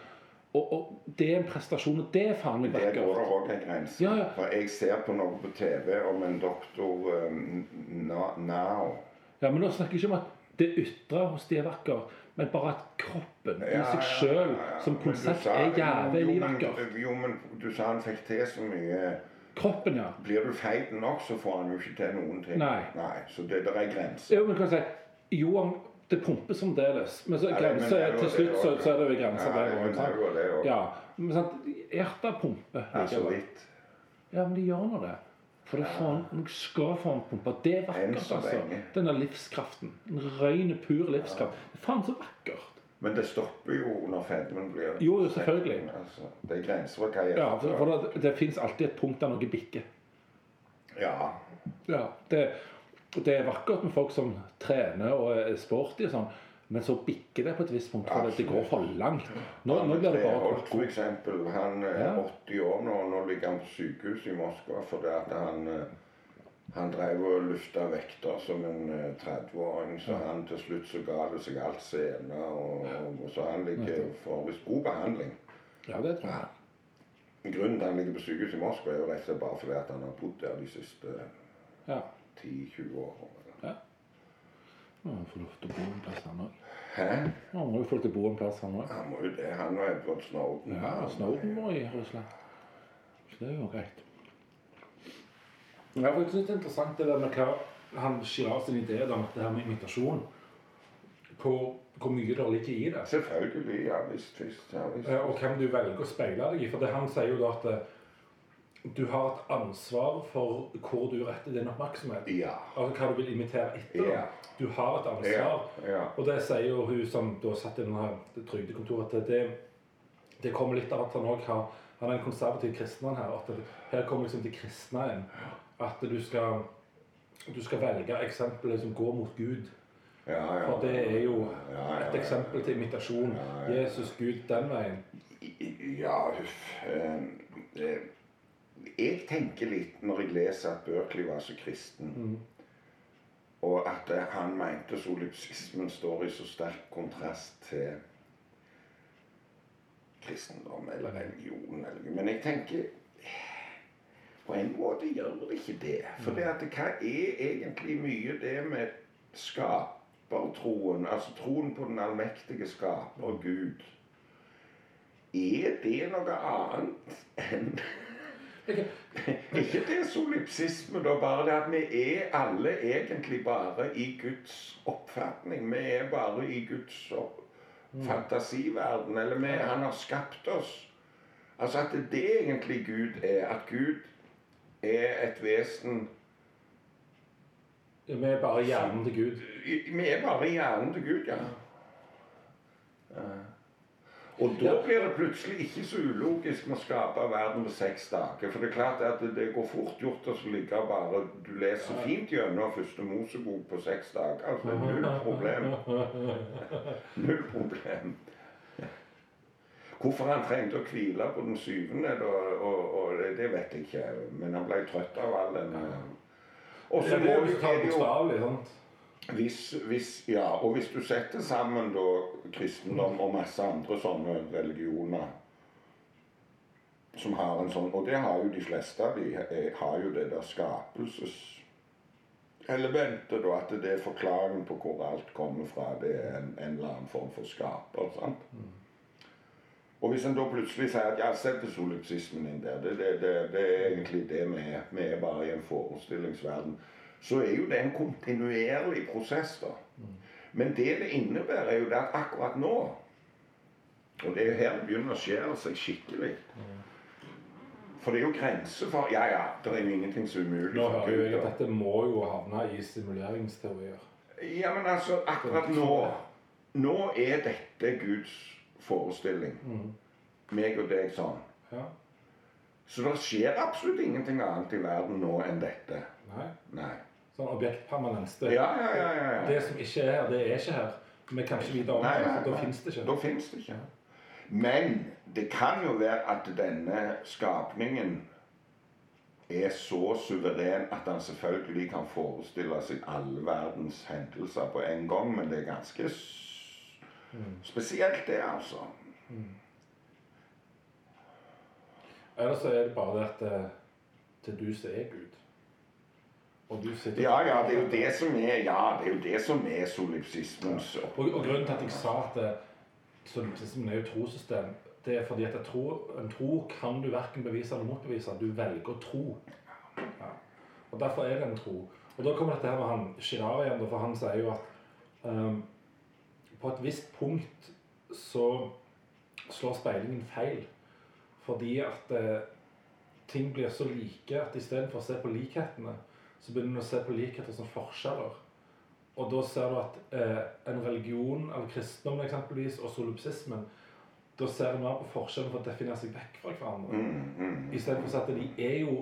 Og, og det er en prestasjon, og det er faen meg Der går det vakkert. òg en grense. Ja, ja. For jeg ser på noe på TV om en doktor um, Now. Ja, men nå snakker jeg ikke om at det ytre hos de er vakkert, men bare at kroppen i seg sjøl som konsept er jævlig jo. Jo, men du sa han fikk til så mye. Kroppen, ja. Blir du feit nok, så får han jo ikke til noen ting. Nei. Så det der er grenser. Jo, men kan jeg si Jo, det pumper fremdeles. Men så Ja, men er til slutt det så, så er det jo grenser der òg. Ja. Men sant, hjertet pumper. Ja, så vidt. Ja, men de gjør nå det. For det faen, en, noe skal faen pumpe. Det er vakkert, altså. Denne livskraften. Den røyne, pur livskraft. Det er faen så vakkert. Men det stopper jo når fedmen blir Jo, jo, selvfølgelig. Altså, det er grenser for hva jeg Ja, for, for det, det fins alltid et punkt der noe bikker. Ja. Ja, det, det er vakkert med folk som trener og er sporty og sånn, men så bikker det på et visst punkt, for det, det går for langt. Nå, nå blir det bare Holt, for eksempel, han er Ja. 80 år nå, og nå ligger han på sykehus i Moskva fordi at han eh, han drev og lufta vekter som en eh, 30-åring, så han til slutt så ga det seg alt sene. Og, og, så han ligger for visst god behandling. Ja, det tror jeg. Grunnen til han ligger på sykehus i Moskva, er jo rett og slett bare fordi at han har bodd der de siste Ja. 10-20 årene. Han får lov til å bo en plass, han òg. Han må jo få lov til å bo en plass, han òg. Han må jo det. Han og Edward Snowden. Ja, Snowden må i Russland. Så det er jo greit. Ja, for jeg synes det er interessant det der med hva han Girard sin idé om det her med imitasjon. Hvor, hvor mye det ligger i det. Selvfølgelig. Ja visst. visst, ja, visst. Og hvem du velger å speile deg i. For det han sier jo da at du har et ansvar for hvor du retter din oppmerksomhet. Ja. Altså hva du vil imitere etter. Ja. Du har et ansvar. ja. Og det sier jo hun som da satt i denne trygdekontoret, at det, det kommer litt av at han òg har Han er en konservativ kristen her. At det, her kommer liksom de kristne inn. At du skal du skal velge eksempel som går mot Gud. Ja, ja. For det er jo et eksempel til imitasjon. Jesus, Gud, den veien. Ja, huff. Eh, eh, Jeg tenker litt når jeg leser at Berkeley var så kristen, Mm. og at eh, han mente solipsismen står i så sterk kontrast til kristendom eller religion. Eller, men jeg tenker På en måte gjør det ikke det. For det at, hva er egentlig mye det med skapertroen, altså troen på den allmektige skaper, Gud? Er det noe annet enn Ikke det solipsisme, da, bare det at vi er alle egentlig bare i Guds oppfatning. Vi er bare i Guds opp fantasiverden. Eller vi, han har skapt oss. Altså at det egentlig Gud er. At Gud er et vesen Vi er bare hjernen til Gud. Vi er bare hjernen til Gud, ja. Ja. Og da blir det plutselig ikke så ulogisk å skape verden på seks dager. For det er klart at det, det går fort gjort å ligge bare Du leser fint gjennom første Mosebok på seks dager. Altså null problem. Null problem. Hvorfor han trengte å hvile på den syvende, da, og, og det, vet jeg ikke. Men han ble trøtt av all den Og så må vi jo bokstavelig, sant? Hvis, hvis, ja, og hvis du setter sammen da kristendom og masse andre sånne religioner som har en sånn Og det har jo de fleste av de eh, har jo det der skapelseselementet, da. At det er forklaringen på hvor alt kommer fra. Det er en, en eller annen form for skaper. sant? Og hvis en da plutselig sier at ja, setter solipsismen inn der, det, det, det, det er egentlig det vi er. Vi er bare i en forestillingsverden. Så er jo det en kontinuerlig prosess, da. Men det det innebærer, er jo det at akkurat nå Og det er jo her det begynner å skjære seg skikkelig. For det er jo grenser for Ja, ja, det er jo ingenting som er umulig. Nå hører jo jeg at dette må jo havne i simuleringsteorier. Ja, men altså, akkurat nå Nå er dette Guds forestilling. Meg og deg sånn. Ja. Så det skjer absolutt ingenting annet i verden nå enn dette. Nei. Nei. Sånn objektpermanens. Det, Ja, ja, ja. det som ikke er her, det er ikke her. Vi kan ikke vite om Nei, det, for da fins det ikke. Da finnes det ikke. Men det kan jo være at denne skapningen er så suveren at han selvfølgelig kan forestille seg alle verdens hendelser på en gang, men det er ganske s- spesielt, det, altså. Eller så er det bare det at det, det er du som er Gud. Ja, ja, det er jo det som er Ja, det er jo det som er solipsismens Og, og grunnen til at jeg sa at eh, solipsismen er jo trosystem, trossystem, det er fordi at tror, en tro kan du verken bevise eller motbevise. Du velger å tro. Ja. Og Derfor er det en tro. Og da kommer dette her med han Shirar igjen, for han sier jo at um, på et visst punkt så slår speilingen feil. Fordi at uh, ting blir så like at istedenfor å se på likhetene, så begynner du å se på likheter som forskjeller. Og da ser du at eh, en religion, eller kristendommen eksempelvis, og solipsismen, da ser du mer på forskjellen for å definere seg vekk fra hverandre. mm, mm, Istedenfor å si at de er jo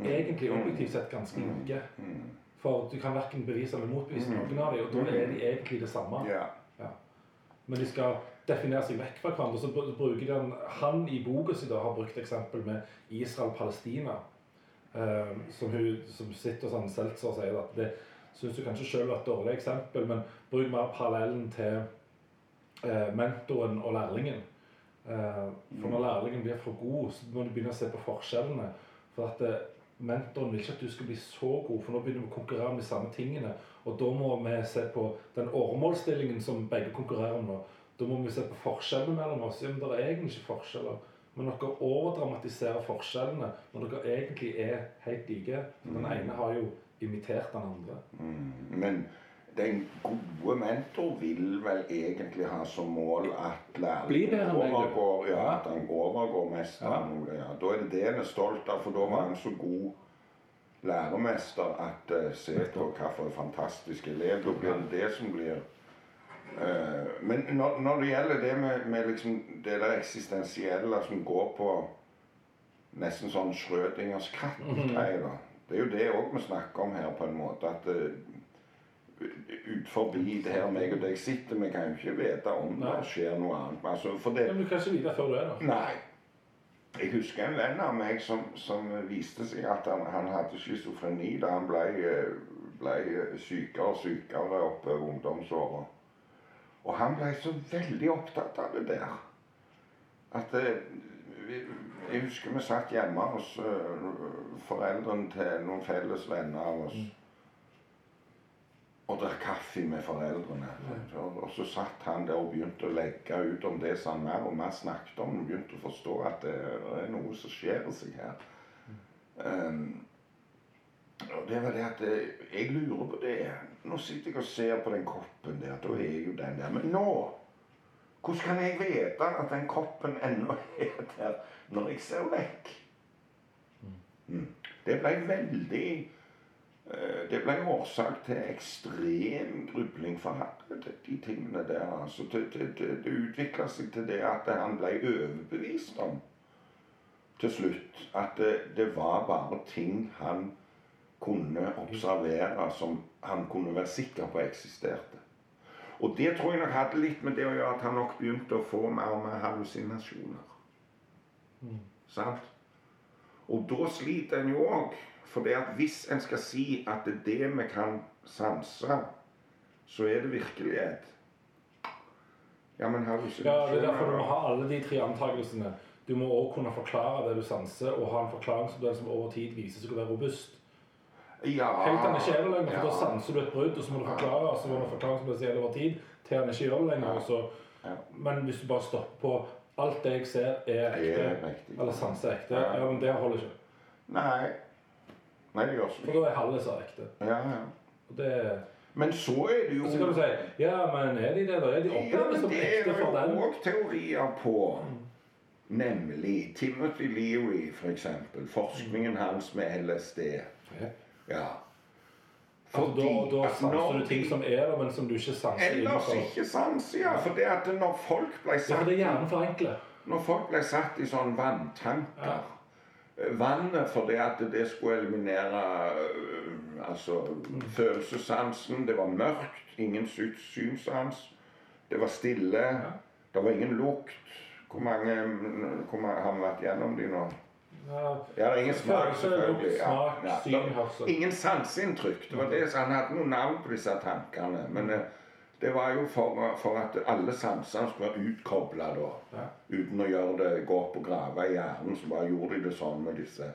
egentlig objektivt sett ganske like. mm. For du kan verken bevise eller motbevise noen av dem, og da er de egentlig det samme. Ja. Men de skal definere seg vekk fra hverandre. Så bruker de, Han i boka si har brukt eksempel med Israel-Palestina. Eh, som, hun, som sitter sånn Seltzer sier at det syns du kanskje selv var et dårlig eksempel, men bruk mer parallellen til eh, mentoren og lærlingen. Eh, for når lærlingen blir for god, så må du begynne å se på forskjellene. For at eh, mentoren vil ikke at du skal bli så god, for nå begynner vi å konkurrere om de samme tingene. Og da må vi se på den åremålsstillingen som begge konkurrerer om nå. Da må vi se på forskjellene mellom oss. Ja, men det er egentlig ikke forskjeller. Men dere overdramatiserer forskjellene når dere egentlig er helt like. Den ene har jo imitert den andre. Mm, Men den gode mentor vil vel egentlig ha som mål at du. overgår, ja, at han overgår mesteren. Ja. Da er det det han er stolt av, for da var han så god læremester at uh, se på hvilken fantastisk elev. Da blir det det som blir Men når, når det gjelder det med, med liksom det der eksistensielle som går på nesten sånn Schrødingers katt-greie, da. Det er jo det òg vi snakker om her, på en måte. At uh, ut forbi det her meg og deg sitter, vi kan jo ikke vite om Nei. det skjer noe annet. Altså, det men du kan ikke vite før du er der. Nei. Jeg husker en venn av meg som, som viste seg at han, han hadde schizofreni da han ble, eh, ble sykere og sykere oppover ungdomsåra. Og han ble så veldig opptatt av det der. At eh, Jeg husker vi satt hjemme hos eh, foreldrene til noen felles venner av oss. Og drakk kaffe med foreldrene. Og, og så satt han der og begynte å legge ut om det som han mer og mer snakket om. Og begynte å forstå at det er noe som skjer seg her. Um, og det var det at eh, Jeg lurer på det. Nå sitter jeg og ser på den koppen der. Da er jo den der. Men nå Hvordan kan jeg vite at den koppen ennå er der når jeg ser vekk? Mm. Det ble veldig eh, Det ble årsak til ekstrem grubling for han, de tingene der. altså. Det, det, det, det utvikla seg til det at han ble overbevist om til slutt at det, det var bare ting han kunne observere som han kunne være sikker på eksisterte. Og det tror jeg nok hadde litt med det å gjøre at han nok begynte å få mer og mer hallusinasjoner. Sant? Og da sliter en jo òg, For det at hvis en skal si at det er det vi kan sanse, så er det virkelighet. Ja, men Ja, Det er derfor du må ha alle de tre antakelsene. Du må òg kunne forklare det du sanser, og ha en forklaringsmodell som over tid viser seg å være robust. Ja, Helt til han ikke er det lenger, for ja. da sanser du et brudd, og så må du forklare, og så må du forklare som det over tid, til han ikke gjør det lenger. Så, men hvis du bare stopper på alt det jeg ser, er ekte, er eller sanser er ekte, Ja. men det holder ikke. Nei. Nei, det gjør For da er halve så ekte. Ja, ja. Og det er Men så er det jo så kan du si Ja, men er de det, da? Er de Ja, ekte for den? det er jo òg teorier på. Nemlig Timothy Leary, for eksempel. Forskningen hans med LSD. Ja. Ja. Altså, da, da sanser du ting som er der, men som du ikke sanser Ellers innenfor. ikke sans, ja. For det at når folk ble Ja, for satt det er. Når folk ble satt i sånne vanntanker ja. Vannet for det at det skulle eliminere altså, altså, følelsessansen. Det var mørkt, ingen sy- synssans. Det var stille. Det var ingen lukt. Hvor mange, hvor mange har vi vært gjennom de nå? Ja, det er ingen smak, selvfølgelig. Ja. Ja, hørsel. Ingen sanseinntrykk. Det var det Han hadde noen navn på disse tankene. Men eh, det var jo for, for at alle sansene skulle være utkobla da. Uten å gjøre det gå opp og grave i hjernen, så bare gjorde de det sånn med disse.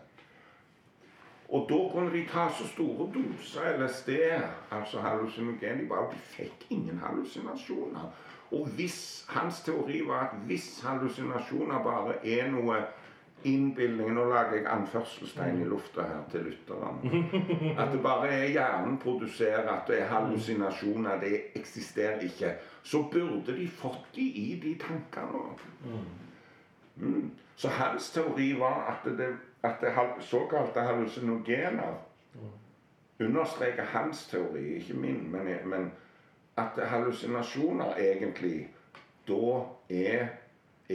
Og da kunne de ta så store doser LSD, altså hallusinogen, de bare de fikk ingen hallusinasjoner. Og hvis hans teori var at hvis hallusinasjoner bare er noe innbilning Nå lager jeg anførselstegn i lufta her til lytterne. At det bare er hjernen produserer, at det er hallusinasjoner, det eksisterer ikke. Så burde de fått de i de tankene. Mm. Så hans teori var at det, at det såkalte hallusinogener understreker hans teori, ikke min, men, men at hallusinasjoner egentlig da er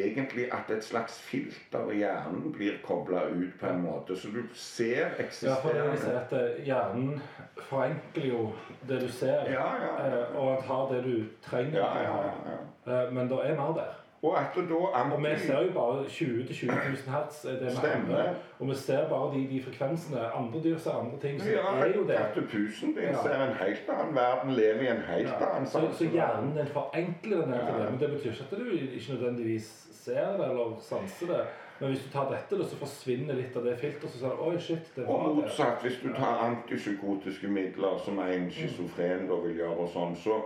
egentlig at et slags filter i hjernen blir kobla ut på en måte, så du ser Ja, for eksisterende at eh, hjernen forenkler jo det du ser, Ja, ja. ja. og at har det du trenger. ja, ja, ja. Eh, Men det er mer der. Og at det da Og vi ser jo bare 20-20 000 hertz. er det Stemmer. Og vi ser bare de, de frekvensene. Andre dyr ser andre ting. Så Ja, er jo det. kattepusen din Ja. ser en helt annen verden, lever i en helt Ja. annen Så, så hjernen den forenkler den til det. Men det betyr ikke at du ikke nødvendigvis ser det eller sanser det. Men hvis du tar dette, så forsvinner litt av det filteret. Så sier du oi, shit, det Og var det. motsatt, hvis du tar antipsykotiske midler, som en schizofren da vil gjøre, og sånn, så,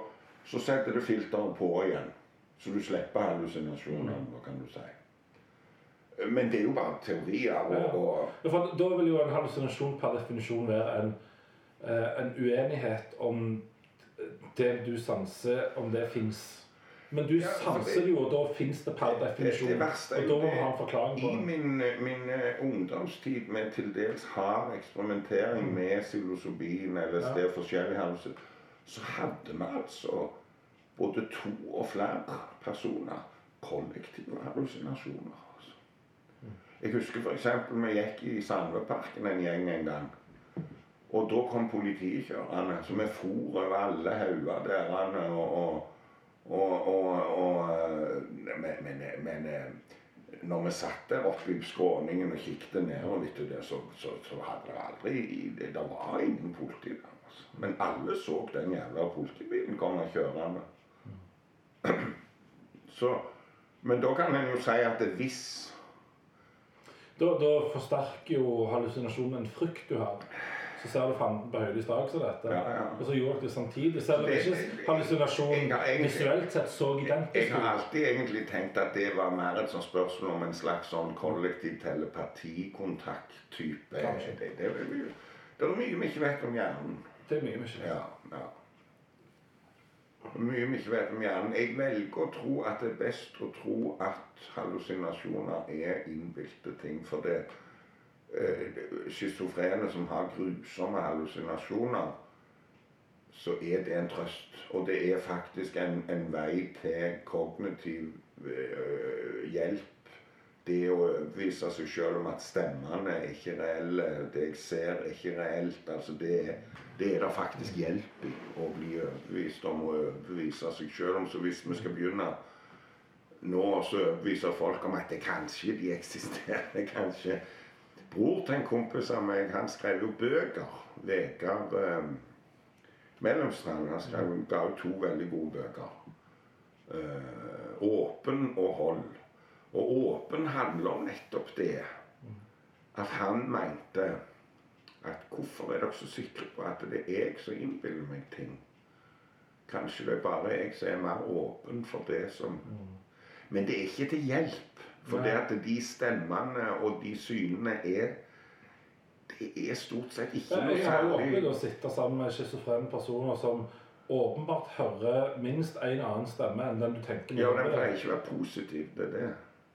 så setter du filteret på igjen. Så du slipper hallusinasjoner, hva kan du si. Men det er jo bare teorier. Og, og Ja, for da vil jo en hallusinasjon per definisjon være en, eh, en uenighet om det du sanser, om det fins. Men du Ja, sanser det jo, og da fins det per definisjon. det og da må man ha en forklaring på I min, min eh, ungdomstid med til dels hard eksperimentering med psilocybin, eller Ja. forskjellige hallusin, så hadde vi altså både to og flere personer kollektive hallusinasjoner. Altså. Jeg husker f.eks. vi gikk i Sandveparken en gjeng en gang. Og da kom politiet så vi for over alle hauger der. Og, og, og, og, eh, men, men, men eh, når vi satt der oppe i skråningen og kikket nedover, det, så, så, så hadde det aldri det var ingen politi der. Altså. Men alle så den jævla politibilen komme kjørende. Så, men da kan en jo si at det hvis Da, da forsterker jo hallusinasjonen en frykt du har. Så ser du fanden på høylys dag som dette. Ja, ja. Og så gjorde dere det samtidig. Selv om Det- ikke det- hallusinasjonen visuelt sett så identisk ut. Jeg har alltid egentlig tenkt at det var mer et sånt spørsmål om en slags sånn kollektiv telepatikontakt-type. Det, det, vel- det er mye vi ikke vet om hjernen. Det er mye vi ikke vet. Ja, ja. Mye vi ikke vet om hjernen. Jeg velger å tro at det er best å tro at hallusinasjoner er innbilte ting. For det eh, schizofrene som har grusomme hallusinasjoner, så er det en trøst. Og det er faktisk en, en vei til kognitiv eh, hjelp. Det å overbevise seg selv om at stemmene er ikke reelle, det jeg ser er ikke reelt. altså Det, det er det faktisk hjelp i å bli overbevist om å overbevise seg selv om. Så hvis vi skal begynne nå å overbevise folk om at det kanskje de eksisterer, kanskje Bror til en kompis av meg, han skrev jo bøker. Vegard eh, Mellomstrand. Han skrev, ga ut to veldig gode bøker. Eh, åpen og hold. Og åpen handler om nettopp det. At han mente at hvorfor er dere så sikre på at det er jeg som innbiller meg ting? Kanskje det er bare jeg som er mer åpen for det som Men det er ikke til hjelp. For det at de stemmene og de synene er Det er stort sett ikke noe særlig Jeg har jo opplevd å sitte sammen med schizofrene personer som åpenbart hører minst en annen stemme enn den du tenker Ja, den pleier ikke å være positiv. Det er det.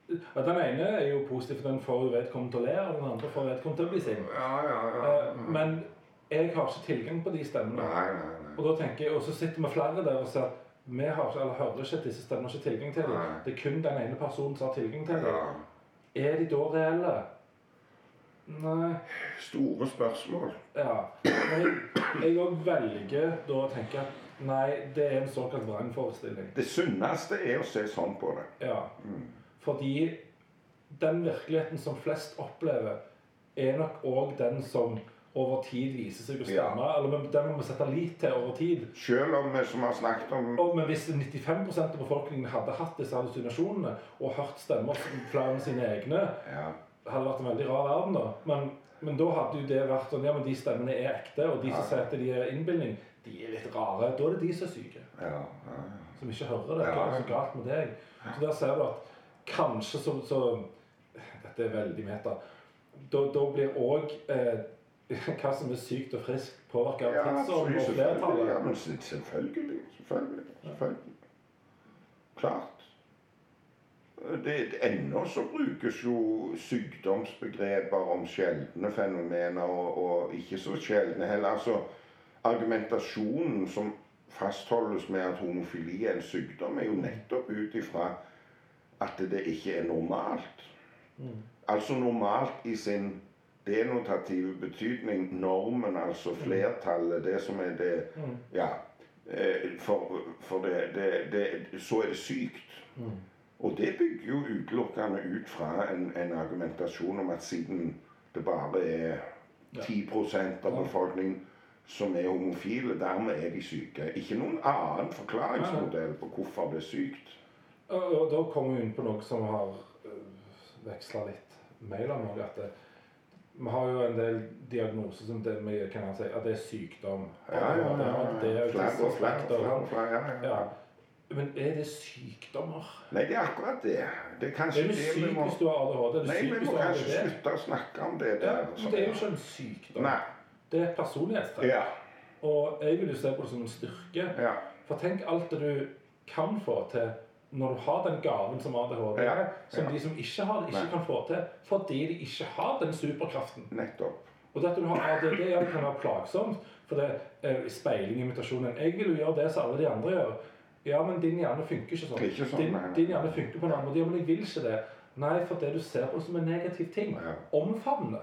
Ja, Den ene er jo positiv, for den får vedkommende til å le, og den andre får vedkommende til å bli sint. Ja, ja, ja. ja, Men jeg har ikke tilgang på de stemmene. Nei, nei, nei. Og da tenker jeg, og så sitter vi flere der og at vi har ikke, eller hører ikke at disse stemmene ikke tilgang til dem. Det er kun den ene personen som har tilgang til dem. Er de da reelle? Nei. Store spørsmål. Ja. Men jeg òg velger da å tenke at nei, det er en såkalt vrangforestilling. Det sunneste er å se sånn på det. Ja. Fordi den virkeligheten som flest opplever, er nok òg den som over tid viser seg å stemme. Eller den må vi sette lit til over tid. Selv om vi som har snakket om Og, men hvis 95% av befolkningen hadde hatt disse hallusinasjonene og hørt stemmer flere enn sine egne, ja, hadde vært en veldig rar verden, da. Men, men da hadde jo det vært sånn Ja, men de stemmene er ekte, og de som Ja. sier at de er innbilning, de er litt rare. Da er det de som er syke. ja, ja, ja. Som ikke hører det. Ja, Hva er ja. så galt med deg? Så der ser du at kanskje så, så Dette er veldig meta. Da, da blir òg eh, hva som er sykt og friskt, påvirka av Ja, tidsånden og flertallet. Ja, men selvfølgelig. Selvfølgelig. selvfølgelig. Klart. Det, det, ennå så brukes jo sykdomsbegreper om sjeldne fenomener, og, og ikke så sjeldne heller. Altså, argumentasjonen som fastholdes med at homofili er en sykdom, er jo nettopp ut ifra at det ikke er normalt. Altså normalt i sin denotative betydning, normen, altså flertallet, det som er det Mm. Ja. eh, For, for det, det, det, så er det sykt. Mm. Og det bygger jo utelukkende ut fra en, en argumentasjon om at siden det bare er Ja. 10 av befolkningen som er homofile, dermed er de syke. Ikke noen annen forklaringsmodell på hvorfor det er sykt. Og, da kommer vi inn på noe som har uh, veksla litt mailer med. At det, vi har jo en del diagnoser som det vi kan si at det er sykdom. Ja, ja, ja. Det er Flere og flere. Ja, ja. Ja. Men er det sykdommer? Nei, det er akkurat det. Det er kanskje det, er det vi må ADHD? Nei, vi må kanskje slutte å snakke om det Ja, der. men det er jo ikke en sykdom. Nei. Det er et personlighetstrekk. Ja. Og jeg vil jo se på det som en styrke. Ja. For tenk alt det du kan få til når du har den gaven som ADHD er, som ja. de som ikke har det, ikke Nei. kan få til. Fordi de ikke har den superkraften. Nettopp. Og det at du har ADD, ja, det kan være plagsomt. For det er speiling, imitasjonen. Jeg vil jo gjøre det som alle de andre gjør. Ja, men din hjerne funker ikke sånn. Ikke sånn, din, din hjerne funker på en annen måte. Ja, men jeg vil ikke det. Nei, for det du ser på som en negativ ting, Ja. omfavner.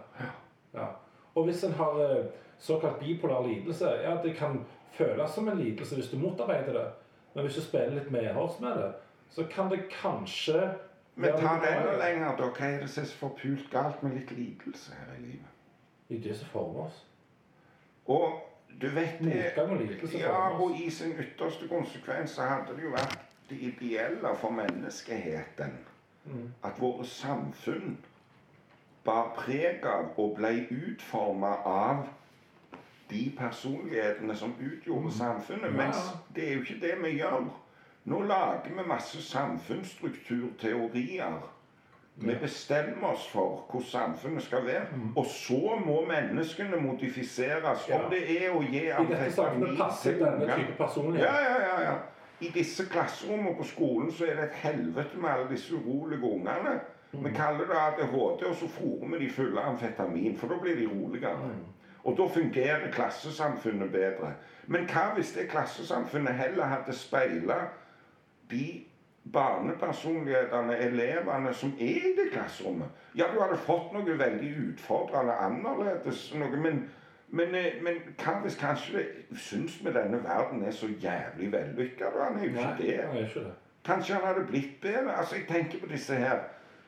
Ja. Og hvis en har eh, såkalt bipolar lidelse, ja, det kan føles som en lidelse hvis du motarbeider det. Men hvis du spiller litt medhårs med det, så kan det kanskje Men ta det enda lenger, da. Hva er det som er så forpult galt med litt lidelse her i livet? Det er det som former oss. Og du vet det Motgang og lidelse Ja, former og oss. i sin ytterste konsekvens så hadde det jo vært det ideelle for menneskeheten Mm. at våre samfunn bar preg av og ble utforma av de personlighetene som utgjorde samfunnet. Mm. Ja, Mens ja. det er jo ikke det vi gjør. Nå lager vi masse samfunnsstrukturteorier. Vi bestemmer oss for hvordan samfunnet skal være. Og så må menneskene modifiseres. Mm. Ja. Om det er å gi amfetamin til personlighet. ja, ja, ja, ja. I disse klasserommene på skolen så er det et helvete med alle disse urolige ungene. Vi kaller det ADHD, og så fôrer vi de fulle amfetamin, for da blir de roligere. Og da fungerer klassesamfunnet bedre. Men hva hvis det klassesamfunnet heller hadde speila de barnepersonlighetene, elevene som er i det klasserommet? Ja, du hadde fått noe veldig utfordrende annerledes, noe, men men, eh, men hva hvis kanskje det syns vi denne verden er så jævlig vellykka? Han er jo ikke det. Kanskje han hadde blitt bedre? Altså, Jeg tenker på disse her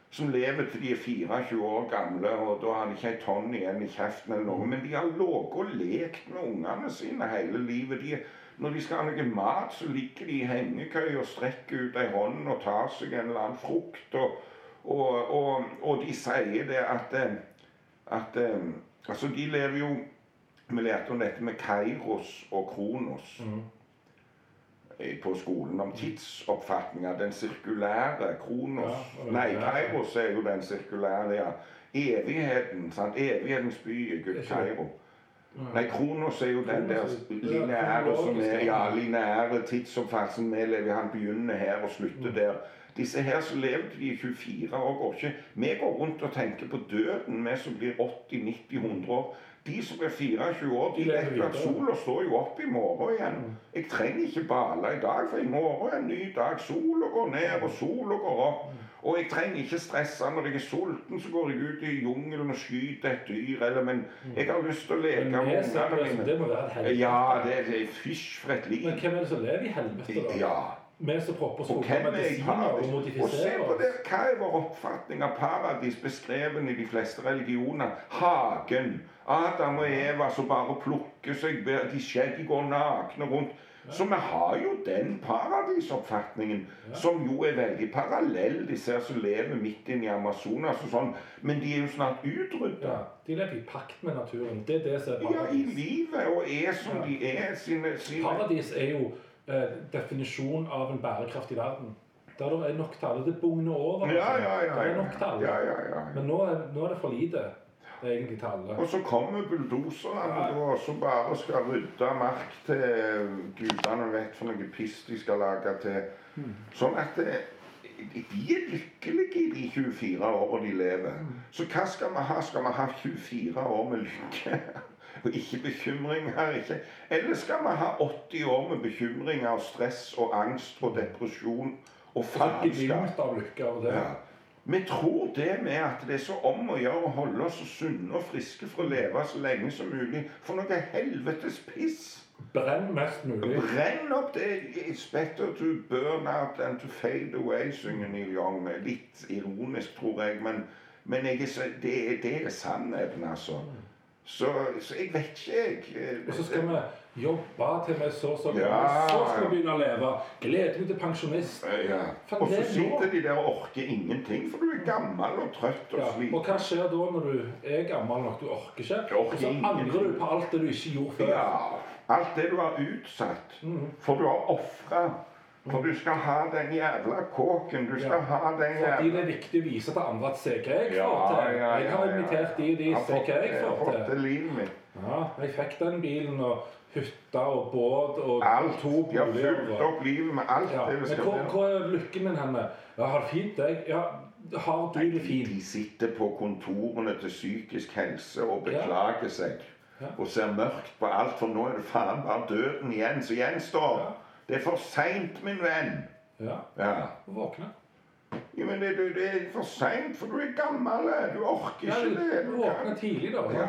som lever til de er 24 år gamle, og da har de ikke ei tonn igjen i kjeften eller noe. Men de har ligget og lekt med ungene sine hele livet. De, når de skal ha noe mat, så ligger de i hengekøye og strekker ut ei hånd og tar seg en eller annen frukt. Og, og, og, og de sier det at, eh, at eh, Altså, de lever jo Vi lærte om dette med Kairos og Kronos Mm. Eh, på skolen. Om tidsoppfatninger. Den sirkulære Kronos Ja, Nei. Kairos er jo den sirkulære, ja. Evigheten. sant? Evighetens by er Gud Kairo. Nei, Kronos er jo den der er- lineære som er Ja, lineære tidsoppfatningen. Vi lever, han begynner her og slutter Mm. der. Disse her som lever til de er 24 år, går ikke Vi går rundt og tenker på døden, vi som blir 80-90-100 år. De som er 24 år, de vet at sola står jo opp i morgen igjen. Jeg trenger ikke bale i dag, for i morgen er en ny dag. Sola går ned, og sola går opp. Og jeg trenger ikke stresse når jeg er sulten, så går jeg ut i jungelen og skyter et dyr. Eller, men jeg har lyst til å leke med ungene det mine. det må være et helvete. Ja, det det er fysj for et liv. Men hvem er det som lever i helvete, da? Ja. Vi som propper Og hvem er i og paradis? Og se modifiserer på oss. hva er vår oppfatning av paradis beskrevet i de fleste religioner? Hagen. Adam og Eva som bare plukker seg De skjegg de går nakne rundt. Så vi har jo den paradisoppfatningen, som jo er veldig parallell disse her som lever midt inne i Amazonas og sånn. Men de er jo snart utrydda. Ja, de lever i pakt med naturen. Det er det som er Ja, i livet, og er som de er. Sine, sine Paradis er jo eh, definisjon av en bærekraftig verden. Der det er nok til alle. Det bugner over. Ja, ja, ja. Det er nok til alle. ja, ja, ja. Men nå er, nå er det for lite egentlig til alle. Og så kommer bulldoserne og så bare skal rydde mark til gudene vet for noe piss de skal lage til. Sånn at det, de er lykkelige i de 24 årene de lever. Så hva skal vi ha? Skal vi ha 24 år med lykke? Og ikke bekymringer? Ikke. Eller skal vi ha 80 år med bekymringer og stress og angst og depresjon og faenskap? Ja. Vi tror det med at det er så om å gjøre å holde oss så sunne og friske for å leve så lenge som mulig. For noe helvetes piss! Brenn mest mulig. Brenn opp det. It's better to burn out than to fade away, synger Neil Young. Litt ironisk, tror jeg, men, men jeg det, det er sannheten, altså. Så, så jeg vet ikke, jeg. Og så skal vi jobbe til vi så så. Ja. Så skal vi begynne å leve. Gleder meg til pensjonist. ja. Og så er sitter de der og orker ingenting, for du er gammel og trøtt og Ja. sliten. Og hva skjer da når du er gammel nok? Du orker ikke. Orker Og så angrer du på alt det du ikke gjorde før. Ja. Alt det du har utsatt. Mm. For du har ofra. For du skal ha den jævla kåken. Du skal Ja. ha den jævla Fordi det er viktig å vise til andre at se hva jeg får til. Jeg har invitert de og de, Jeg har se fått- hva jeg jeg har får fått til. til livet mitt. Ja, jeg fikk den bilen og hytta og båt og Alt. to De har boliger. fulgt opp livet med alt Ja. det vi skal være. hvor er lykken min henne? Ja, har det fint, jeg. Ja, har du det fint? de sitter på kontorene til psykisk helse og Ja. beklager seg. Ja. Og ser mørkt på alt, for nå er det faen bare døden igjen som gjenstår. Ja. Det er for seint, min venn. Ja, Ja. våkne. ja men det, det, er for seint, for du er gammel. Du orker ikke det. du våkner våkne tidlig, da. Ja.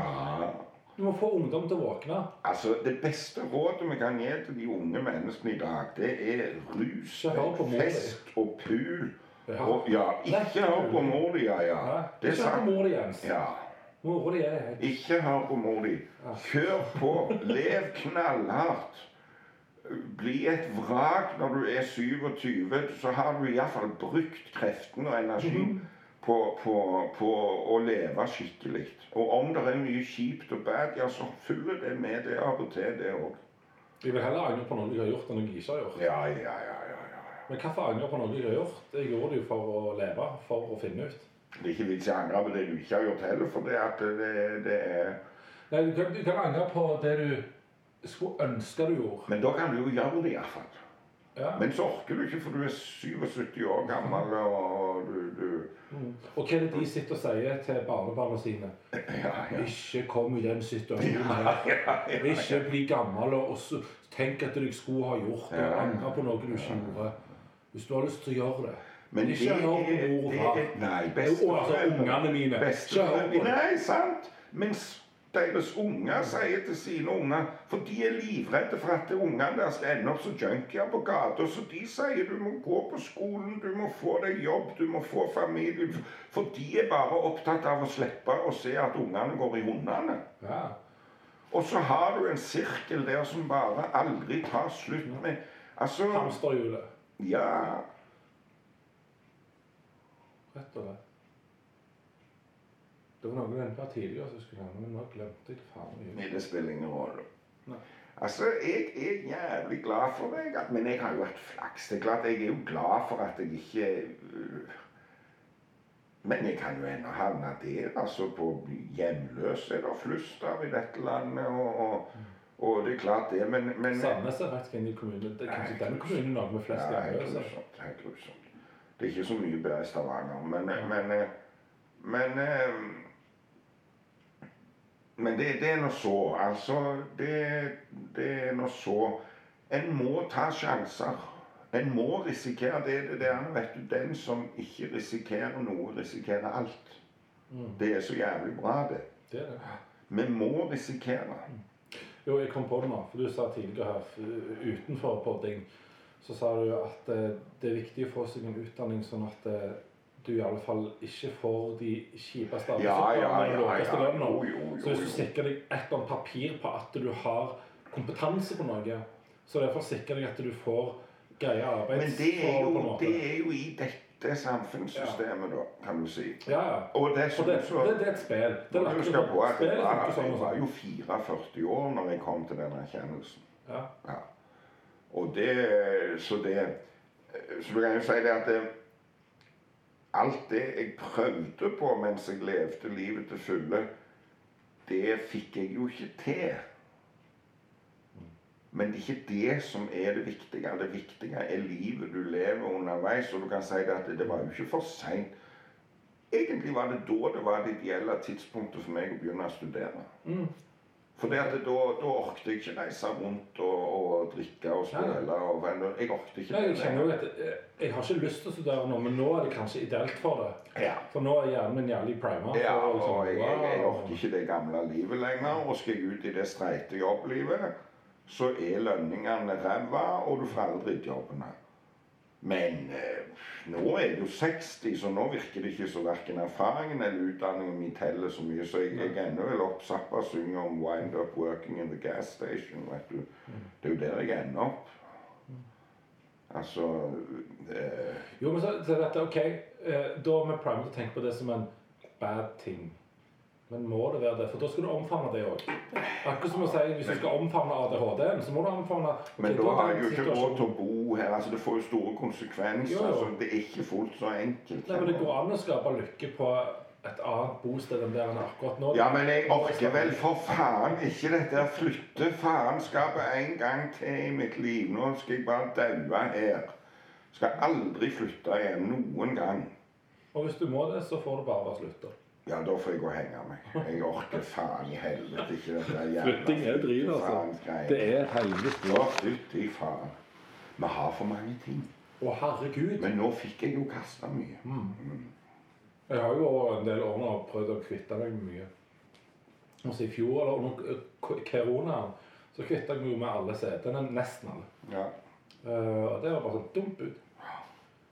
Du må få ungdom til å våkne. Altså, Det beste rådet vi kan gi til de unge menneskene i dag, det er rus, fest og pul. Ja. Og, ja, ikke hør på mor di, ja. ja. Det er sant. mor di, Jens. Ja. Mor di er. Ikke hør på mor di. Kjør på. Lev knallhardt. Bli et vrak når du er 27, så har du iallfall brukt kreftene og energi på, på, på å leve skikkelig. Og om det er mye kjipt og bad, ja, så følger det med det av og til, det òg. Jeg vil heller angre på noe jeg har gjort, enn noe jeg ikke har gjort. Ja, ja, ja, ja, ja. Men hvorfor angre på noe jeg har gjort? Jeg gjorde det jo for å leve, for å finne ut. Det er ikke vits i å angre på det du ikke har gjort heller, for det at det, det er Nei, du kan, du kan angre på det du skulle ønske du gjorde. Men da kan du jo gjøre det iallfall. Ja. Men så orker du ikke, for du er 77 år gammel, og du, du Mm. Og hva er det de sitter og sier til barnebarna sine? Ja, ja. Ikke kom i den situasjonen her. Ikke bli gammel og også tenk at du skulle ha gjort det. Ja. Angre på noe du ikke gjorde. Hvis du har lyst til å gjøre det. Men Ikke hør på mor og far. Nei, Og besteforeldre ungene mine. Besteforeldre. Nei, sant. Men s- deres unger sier til sine unger For de er livredde for at ungene deres ender opp som junkier på gata. Så de sier du må gå på skolen, du må få deg jobb, du må få familie. For de er bare opptatt av å slippe å se at ungene går i hundene. Ja. Og så har du en sirkel der som bare aldri tar slutt med Altså Hamsterhjulet. Ja. Rett og slett. Det var noe med den var tidligere, som skulle nevne, men nå glemte jeg faen. Nei, det spiller ingen rolle. Altså, jeg er jævlig glad for at- men jeg har jo hatt flaks. Det er klart, Jeg er jo glad for at jeg ikke øh, Men jeg kan jo ennå havne der, altså. På hjemløs er det flust av i dette landet, og, og, og det er klart det, men, men Sandnes er faktisk en kommune. Det er kanskje den kommunen i Norge med flest hjemløse. Helt grusomt. Det er ikke så mye bedre i Stavanger, men Men, men men, eh, men det, det er nå så. Altså, det, det er nå så. En må ta sjanser. En må risikere det. det der, vet du, Den som ikke risikerer noe, risikerer alt. Mm. Det er så jævlig bra, det. Det er det. Vi må risikere. Jo, jeg kom på det nå, for du sa tidligere her utenfor podding, så sa du at eh, det er viktig å få seg en utdanning sånn at eh, du i alle fall ikke får de kjipeste Ja, ja, arbeidsoppgavene og laveste lønna. Så hvis du sikrer deg et eller annet papir på at du har kompetanse på noe, så er det for å sikre deg at du får greie Men det er, arbeidsforhold på noe. jo, det er jo i dette samfunnssystemet, da, kan du si. Ja, ja. Og For dessuten det, så det, det er et spill. Det er du huske på at jeg var, sånn jeg var jo 44 år når jeg kom til den erkjennelsen. Ja. Ja. Og det Så det Så du kan jo si det at det, alt det jeg prøvde på mens jeg levde livet til fulle, det fikk jeg jo ikke til. Men det er ikke det som er det viktige. Det viktige er livet du lever underveis. Og du kan si at det var jo ikke for seint. Egentlig var det da det var det ideelle tidspunktet for meg å begynne å studere. Mm. For da, da orket jeg ikke reise rundt og, og drikke og spille. Og, jeg orket ikke Nei, jeg kjenner jo at eh, jeg har ikke lyst til å studere nå, men nå er det kanskje ideelt for det. Ja. For nå er hjernen min jævlig prima. Ja, og, liksom, og jeg, jeg, jeg orker ikke det gamle livet lenger. Og skal jeg ut i det streite jobblivet, så er lønningene ræva, og du får aldri jobbene. Men eh, nå er jeg jo 60, så nå virker det ikke så verken erfaringen eller utdanningen min teller så mye. Så jeg, jeg ender vel opp Zappa synger om 'wind up working in the gas station'. vet du. Det er jo der jeg ender opp. Altså eh, Jo, men så, så dette ok. Eh, da med å tenke på det som en bad ting. Men må det være det? For da skal du omfavne det òg. Akkurat som å si hvis du skal omfavne ADHD-en, så må du omfavne okay, Men da har jeg jo ikke råd til å bo her. altså Det får jo store konsekvenser. Jo, jo. så Det er ikke fullt så enkelt. Nei, men Det går an å skape lykke på et annet bosted enn der enn er akkurat nå. Ja, men jeg orker vel for faen ikke dette der flytte faenskapet en gang til i mitt liv. Nå skal jeg bare daue her. Skal aldri flytte igjen noen gang. Og hvis du må det, så får det bare være slutt. Ja, da får jeg gå og henge meg. Jeg orker faen i helvete ikke dette jævla Flytting er driv, altså. Det er helvete. Ja, fytti faen. Vi har for mange ting. Å, herregud! Men nå fikk jeg jo kasta mye. Jeg har jo over en del år nå prøvd å kvitte meg med mye. Altså I fjor, eller under koronaen, så kvitta jeg meg jo med alle CD-ene. Nesten alle. Ja. Uh, og det var bare sånn dumt ut.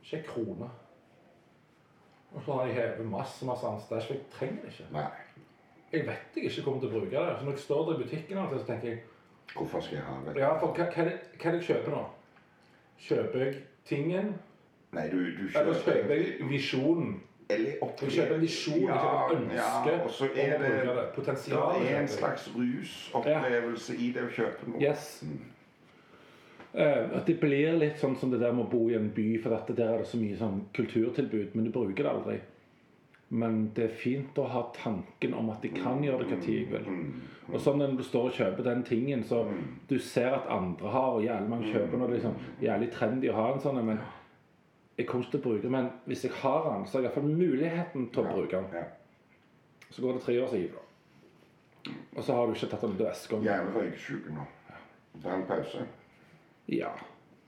Ikke en krone. Og så har jeg hevet masse masse annet stæsj, for jeg trenger det ikke. Nei. Jeg vet jeg ikke kommer til å bruke det. Så når jeg står der i butikken, og så tenker jeg Hvorfor skal jeg ha det? Ja, for hva, hva, er det, hva er jeg kjøper nå? Kjøper jeg tingen, Nei, du, du eller kjøper jeg visjonen? Eller oppi- Du kjøper en visjon, jeg kjøper et ønske ja, og så om er å bruke det. Potensial. det er en kjøper slags rusopplevelse i det å kjøpe noe. Yes. Eh, at det blir litt sånn som det der med å bo i en by, for at der er det så mye sånn kulturtilbud, men du bruker det aldri. Men det er fint å ha tanken om at de kan gjøre det hva tid jeg vil. Og sånn når du står og kjøper den tingen, så du ser at andre har, og jævlig mange kjøper når det er liksom jævlig trendy å ha en sånn, men jeg kommer ikke til å bruke den. Men hvis jeg har den, så har jeg iallfall muligheten til å bruke den. Så går det tre år, så gir du. Og så har du ikke tatt den ut av esken. Jævlig røyksyke nå. Ta en pause. Ja.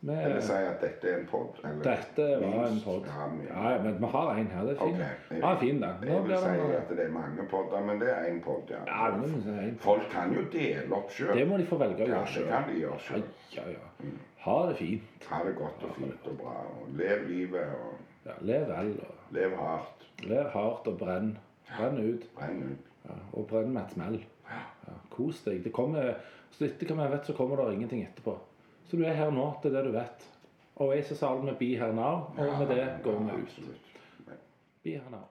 Vil Eller si at dette er en pod? dette var en pod. Ja. Ja, ja, men vi har en her. Det er fin. Ja, fin da. Nå Jeg vil si det at det er mange podder, men det er én pod, ja. Ja, men en. Folk kan jo dele opp sjøl. Det må de få velge å Ja, gjøre det sjøl. kan de gjøre Ja, sjøl. ja, Mm. Ha det fint. Ha det godt og fint og bra. Og lev livet og Ja, lev vel. og lev hardt. Lev hardt og brenn. Brenn ut. Brenn ut. Ja, og brenn med et smell. Ja, kos deg. Det kommer, så etter hva vi vet, så kommer det ingenting etterpå. Så du er her nå. til det du vet. Og jeg så sa det med 'be her now', og med det går vi ut. Be her now.